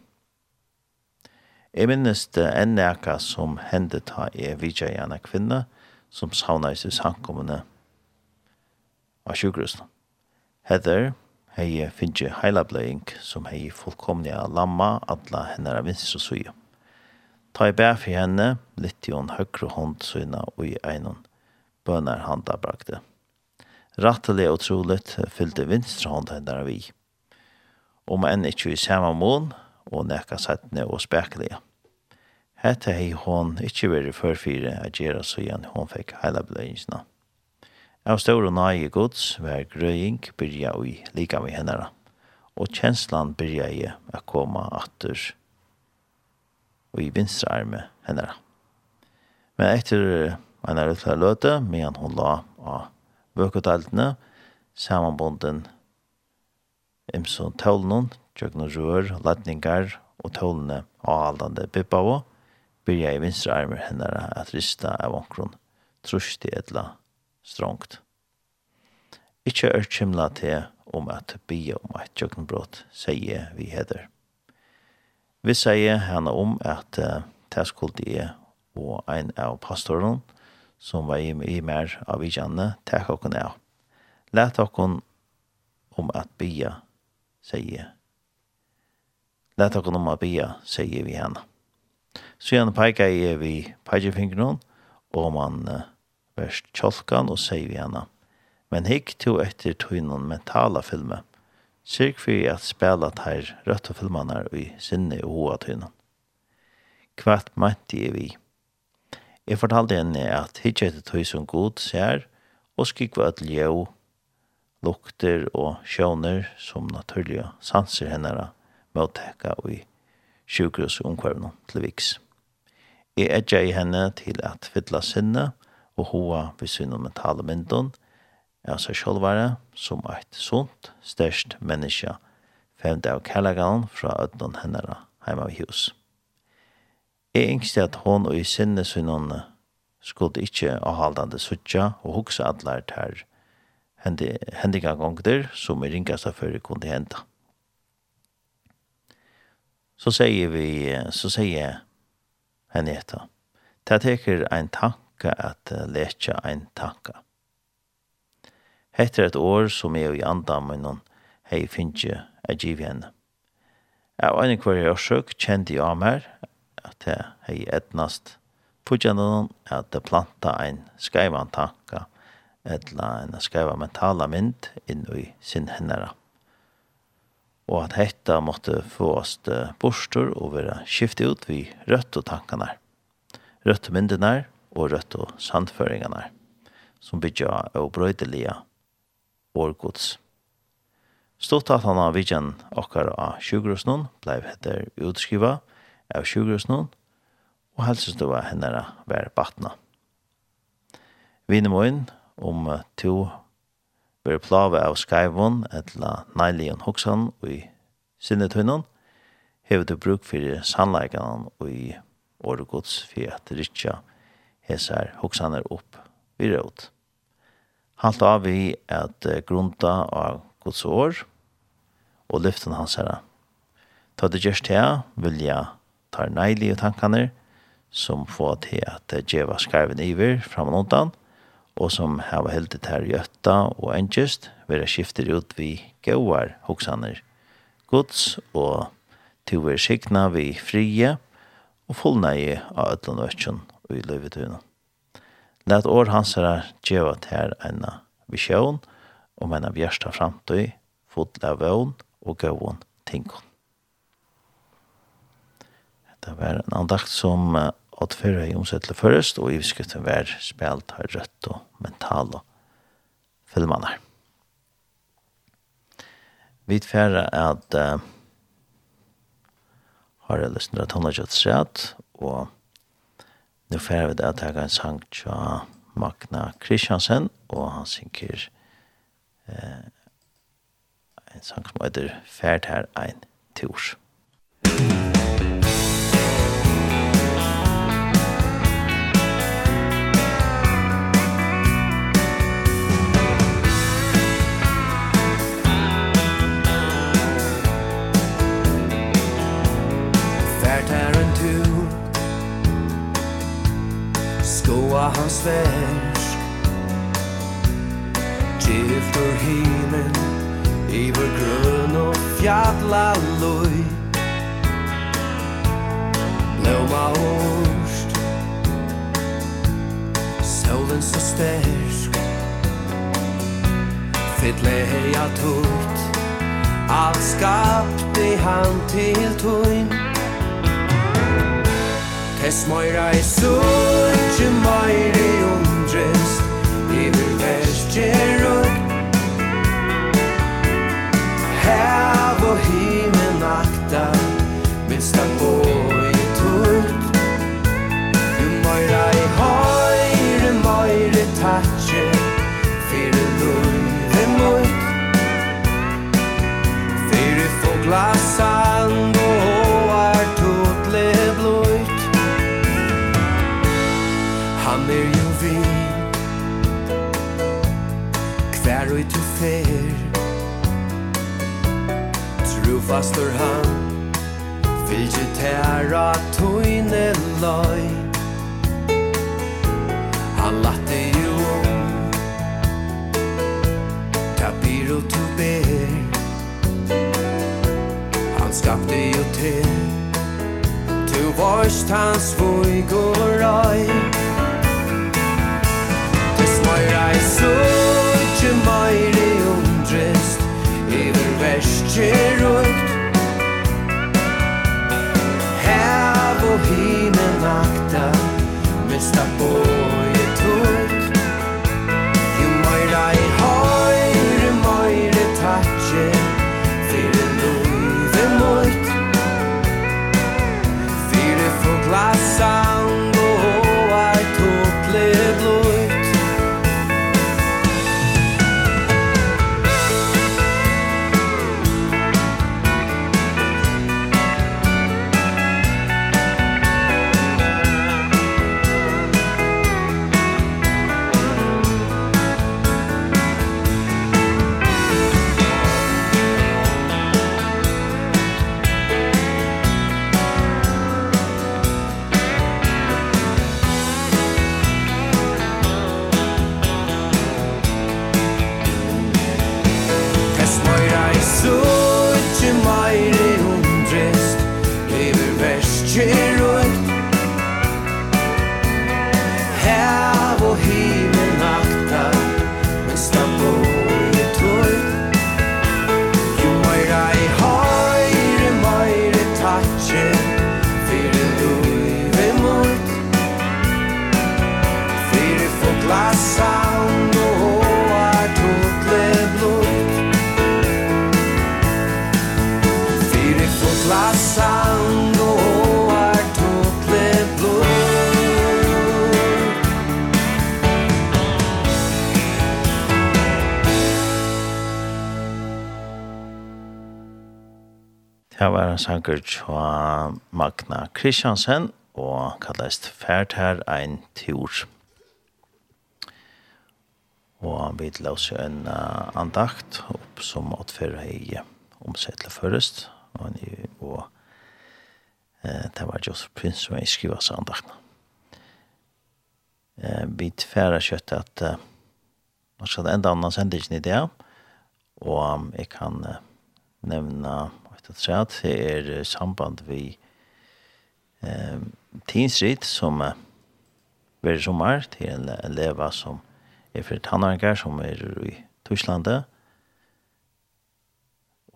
Jeg minnes det enn eka som hendet ha i vidja gjerne kvinne, som savna i sin samkommende av sjukhusen. Heather hei finnje heilabløying som hei fullkomliga lamma atla henne av vinst og suja. Ta i bæ for henne, litt i hon høyre hånd syna og i einon bønar handa brakte. Rattelig og troligt fyllte vinstre hånd hennar vi. Om enn ikkje i samme mån, og nekka settene og spekelige. Hette hei hon ikkje veri førfyrir a gjerra sujan hon fekk heilabløyingsna. Av store nage gods var grøying byrja ui lika vi hennara, og kjenslan byrja i a koma atter ui vinstra arme hennara. Men etter en rødla løte, medan hun la av vøkotaltene, samanbonden imson tålnen, tjøkna rør, ladningar og tålne av aldande bippavo, byrja i vinstra arme hennara at rista av omkron trusti etla strongt. Ikkje er kymla til om at bia om et tjøkkenbrott, sier vi heder. Vi sier henne om at uh, det skulle og ein av pastoren som var i, i mer av vidjane takk okken av. Læt okken om at bia, sier Læt okken om at bia, sier vi henne. Så gjerne peika i vi pekerfingeren, og man uh, vers tjolkan og sier vi henne. Men hikk to etter tøynen mentala filme. Sirk for at spela teir rødt og filmene i sinne og hoa tøynen. Kvart meinti er vi. Jeg fortalte henne at hikk etter tøy som god ser, og skikk var et ljø, lukter og sjøner som naturlige sanser hennara møttekka i sjukhus omkvarvene til viks. Jeg edja i henne til at fylla sinne, og og hoa vi sinne mentale mynden av seg sjølvare som eit sunt, størst menneske, femte av kærlegan fra ødnen henne heima vi hus. Jeg yngste at hon og i sinne sinne skulle ikkje avhaldande suttja og hugsa allar ter hendiga gongder som i av før kunne henda. Så sier vi, så sier henne etter, det teker ein tank tanke at letja ein tanka. Hetta er et år som er i andamennon hei finnje er giv henne. Av ein kvar jeg søk jeg av meg at jeg hei etnast pudjanon at det planta ein skaivan tanka etla en skaiva mentala mynd inn i sin hennara. Og at hetta måtte få oss borstor og være skiftet ut vi rødt og tankene. Rødt myndene og rødt og sandføringene som bygger av brøydelige årgods. Stort at han har vidjen okkar av sjugrusen, blei heter utskriva av sjugrusen, og helsestua hennara vær batna. Vinemoin, om to ver plave av skaivon etla neilion hoksan i sinnetunnan, hever du bruk for sannleikan og i åregods for at rikja hesar hoksanar upp vi råd. Halt av vi at grunda av Guds år og lyften hans herra. Ta det gjørst her, vil jeg ta neilige tankaner som får til at djeva skarven iver fram og undan og som hava heldet her gjøtta og enkjøst, vil jeg skifte ut vi gåar hoksaner Guds og til er sikna vi frie og fullnægi av ötlun og og i livet tøyna. Læt år hans er djeva til en visjon om en bjørsta framtøy, fotla vån og gåon tingon. Det var en andakt som at fyrre i omsettelig først, og i viskutten var spelt her rødt og mental og filmene. Vi færre at uh, har jeg lyst til at han har kjøtt sett, og Nu får vi det att jag en sang till Magna Kristiansen og han synker eh, en sang som heter Färd her ein tors. av hans värsk Gifter himmel Iver grön och fjärdla loj. Blåma orst Solen så stärsk Fytle heja tukt Allt skapte han till tunn Tess moira i suttje moire undrest Iver vestje rugg Hav og himen akta Minst han boi tutt Ju moira i høyre moire tatje Fyre lunde mutt Fyre foglasa fastur han. Fylgje tæra tøyne løy. Han latte jo. Tapir og tu ber. Han skapte jo til. Tu vorst hans vug og røy. Tis møyra i suttje møyre undrist Iver vers ikke rundt Hav og hine makta Mesta båt sanger fra Magna Kristiansen og kallast Fært her ein tur. Og vi låser en uh, andakt opp som at før hei omsettelig først, og, og eh, det var Joseph Prince som jeg skriver seg andakten. Eh, vi tverre kjøtt at eh, nå skal enda annen sendingen i det, og jeg kan uh, nevna lagt at det er samband vi eh, tinsrit som eh, verre sommar til en eleva som er for tannarkar som er i Torslandet.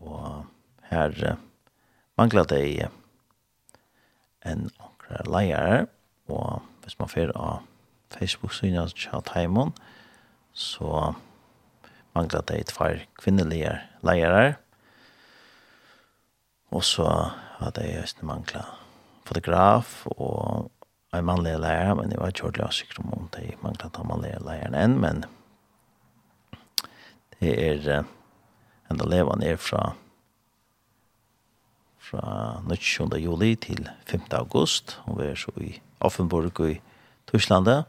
Og her eh, mangler det eh, en akkurat leier, og hvis man fer av Facebook-synet til Taimon, så mangler det et par kvinnelige leiere, Og så hadde jeg just manglet fotograf og en mannlig lærer, men jeg var ikke ordentlig sikker om det manglet en mannlig lærer enn, men det er enda leva ned fra fra 19. juli til 5. august, og vi er så i Offenburg i Tysklandet,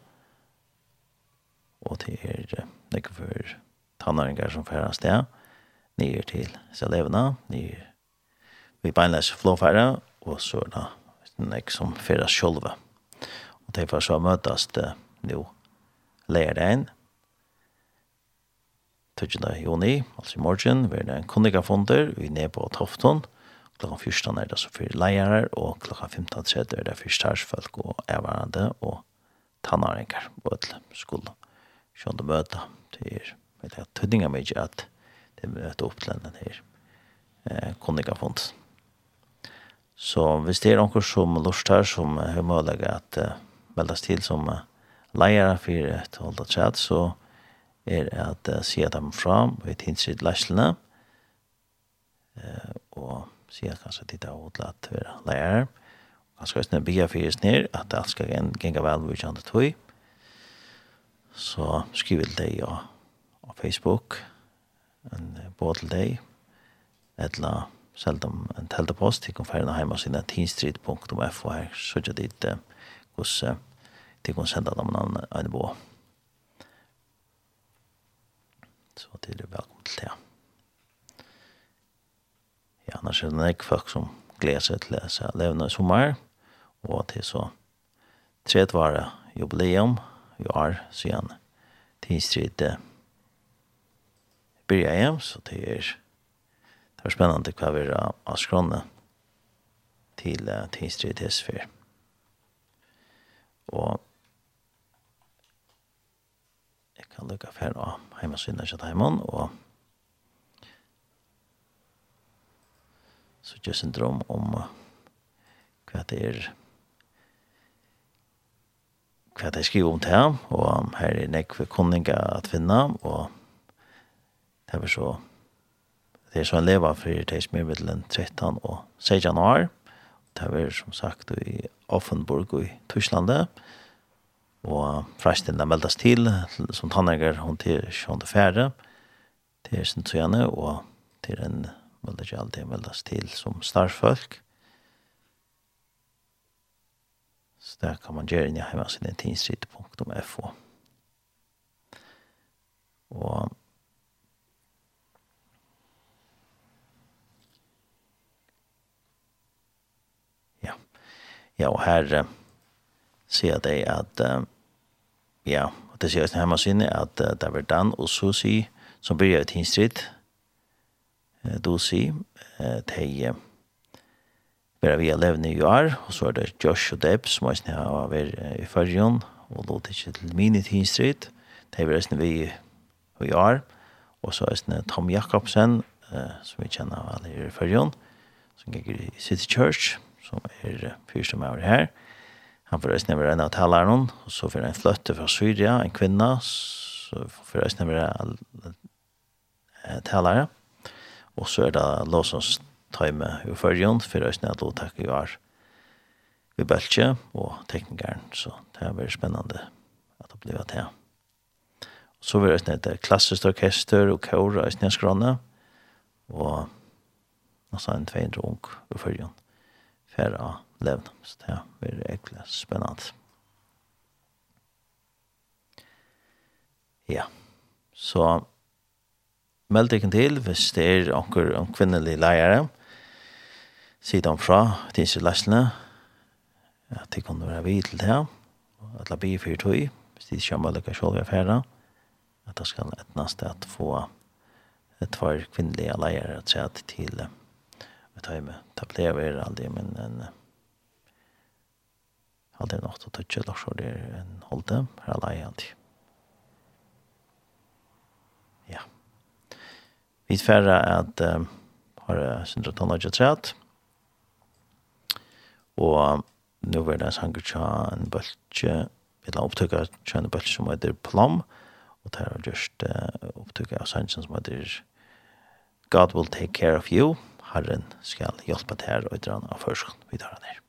og det er nekker for tannaringer som færer sted, nye til Selevna, nyer vi beinleis flåfæra, og så er det nek som fyrra sjolva. Og det var så møtast uh, nu inn. 12. juni, altså i morgen, vi er en kundikafonder, vi er nede på Tofton, klokka 14 er det så fyrir leirar, og klokka 15.30 er det fyrir starsfolk og ervarande og tannaringar, og et skulle sjående møte til er, vet jeg, tøyninga mykje at det møte opp til denne her eh, kundikafonder. Så hvis det er noen som lort her som har mulighet at uh, meldes til som uh, leiere for et holdt chat, så er at uh, si dem fra og et hinsitt leislene, uh, og si at kanskje titta og at være leiere. Han skal snø bia fyrir ned, at alt skal genga vel vi kjent tog. Så skriv til deg og, og Facebook en båt til deg et eller annet selv om en telte post, de kan færre hjemme sin teenstreet.fo her, så ikke dit hvordan til kan sende dem en bo. Så til er velkommen til det. Ja, annars er det ikke folk som gleder seg til å se levende i sommer, og til så tredvare jubileum i år, så igjen teenstreet blir jeg hjem, så det er det var spennende hva vi er av skrånene til til strid til. Og jeg kan lukke fer av heimasynet til heimann, og så gjør sin drøm om hva det er hva det er om til ham, og her er nekve kunninga at finne, og det var så Det er så en leva for det som er middelen 13 og 16 januar. Det er som sagt i Offenburg og i Tysklandet. Og fresten er meldes til, som tannleger hun til 24. Det er sin tøyene, og til en veldig ikke alltid meldes til som starfolk. Så der kan man gjøre inn i hjemmesiden tinsrit.fo. Og Ja, og her uh, sier de at, uh, ja, og det sier jeg hjemme sinne, at uh, det var Dan og Susi som byrja ut hinstrid, uh, Dosi, uh, de uh, bare vi levende i år, og så er det Josh og Deb som er sinne av er i fyrjon, og låt ikke til minit hinstrid, de var sinne vi i år, og så er det Tom Jakobsen, uh, som vi kjenner av alle i fyrjon, som gikk i City Church, og som er fyr som er her. Han får reisne være en av taleren, og så får en fløtte fra Syria, en kvinne, så får reisne være talere. Og så er det Låsons tøyme i førjon, for reisende at Låtak i år i Bøltje, og teknikeren, så det er veldig spennende at det blir til. Så vil reisende et klassisk orkester og kår i skrane, og nesten en 200 ung i førjon fer av levende. Så det blir egentlig spennende. Ja, så meld deg til hvis det er anker om kvinnelige leiere. Sitt om fra til disse lesene. At de kunne være vidt til det. At la bli for tog. Hvis de ikke har mulighet selv å være At det skal et neste at få et par kvinnelige leiere at se til et høyme det blev väl aldri, men en aldri nok til å tøtje, da så det er en holde, her er jag inte. Ja. Vi färra at um, har syndrat han har trätt. Och nu var det en sangertja en bøltje eller opptøkka tja en bøltje som heter Plum og det er just uh, opptøkka av sangen som heter God Will Take Care of You Herren skal hjelpe til her og etter han av førsken vi tar han her.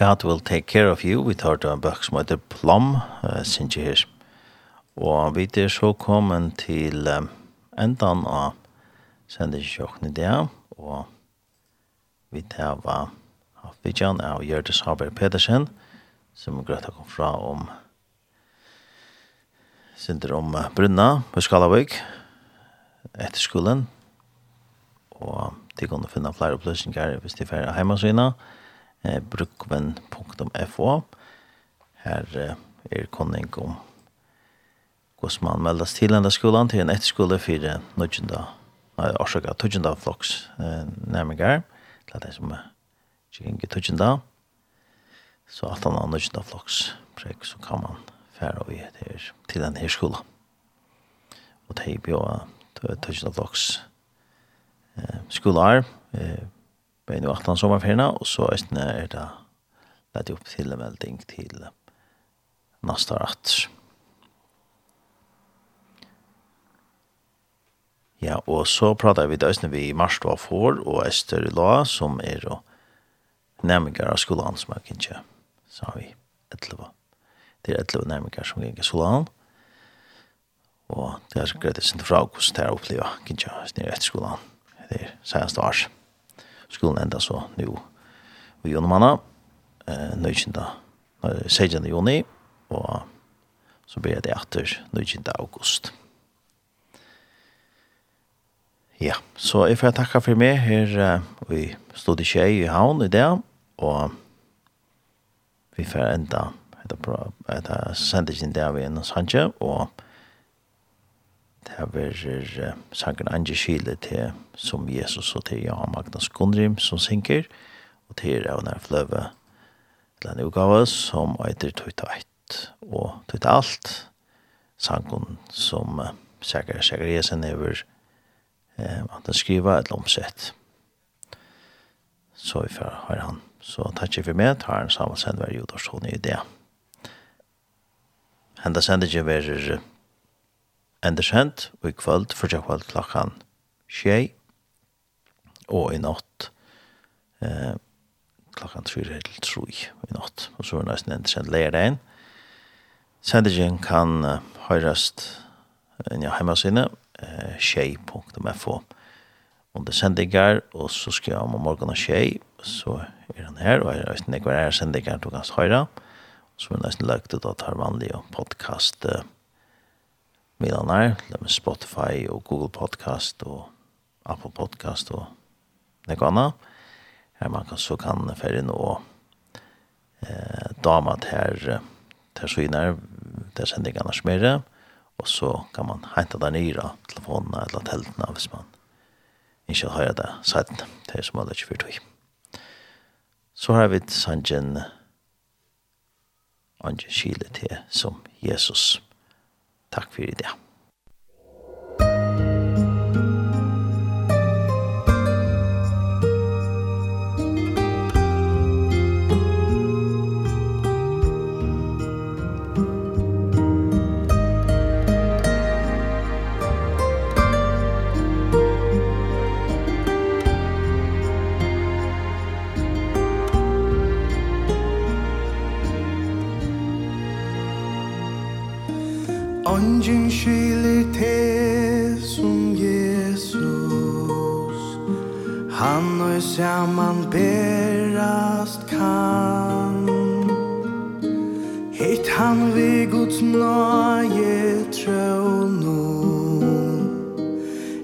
God will take care of you. Vi tar til en bøk som heter Plum, uh, synes jeg her. Og vi er så kommet til um, endan av sendesjøkken i det, og vi tar var av vidjan av Gjørdes Haber Pedersen, som grøtt Greta kom fra om synder om Brunna på Skalavøk etter skolen. Og de kunne finne flere opplysninger hvis de færre hjemme sine. Og eh, brukven.fo. Her eh, er konning om hvordan man meldes til denne skolen til en etterskole for eh, nødgjende, nei, årsaker, tødgjende flokks eh, nærmere, til det som er ikke tødgjende. Så at han har nødgjende floks prek, så kan man fære og til, til denne skolen. Og det er jo tødgjende flokks eh, skolar eh, Vi er nå 18 sommerferien, og så er det lett opp til en melding til neste rett. Ja, og så prater vi døsne vi i mars var for, og Ester La, som er og nærmere av skolen som er kjent, så har vi 11. Det er 11 nærmere som er i skolen, og det er greit å sende fra hvordan det er opplevd, kanskje, nere etter skolen, det er seneste års. Ja skolen enda så nu vi gjør henne, eh, nøykjenta eh, 16. juni, og så blir det etter nøykjenta august. Ja, så jeg får takka for meg her, uh, vi stod i tjei i havn i det og vi får enda, etter, etter sendingen der vi er sannsje, og Det er sangen Ange Kile til som Jesus og til Johan Magnus Gundrim som synker, og til er av nær fløve til en utgave som eiter tøyta eit og tøyta alt. Sangen som uh, Sækare Sækare Jesen over eh, at han skriva et omsett. Så vi får høre han. Så takk for meg, tar en sammen sendver Jodors Hone i det. Henda sendingen verer endersendt, og i kvöld, fyrtja kvöld klokkan tjej, og i natt eh, klokkan 3 til 3 i natt, og så er det nesten endersendt lærdagen. Sendingen kan uh, høyrast enn jeg hjemmesine, eh, tjej.fo under sendingar, og så skal jeg om morgen og tjej, så er han her, og er det ikke hva er sendinger du kan høyre, så er det nesten lagt ut at her vanlige podcast-sendinger, milanar, det med Spotify og Google Podcast og Apple Podcast og noe annet. Her man kan så kan ferien nå eh, dama til til synar, til sendingarna smere, og så kan man hente der nyra telefonene eller teltene hvis man ikke har det sett til som alle ikke fyrtøy. Så har vi sanjen Anje Kile til som Jesus. Takk for i det. din te som Jesus. Han og saman berast kan Hitt han vi Guds nøye tro nå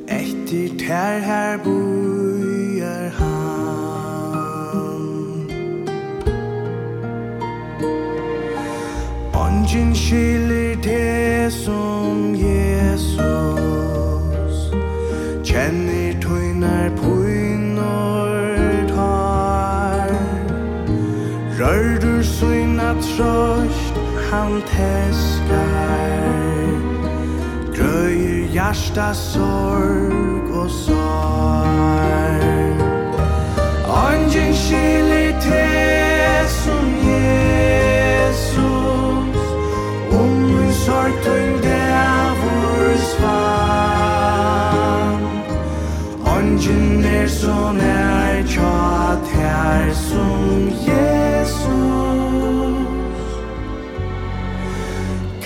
Etter ter her bojar han. Ongen kyrlighet som Jesus Kjenner tøynar pøynar tar Rørdur søyna trøst han teskar. Grøyer hjärsta sorg og sår Angen skilir til så nær tja tær som Jesus.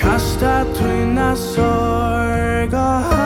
Kasta tøyna sorg og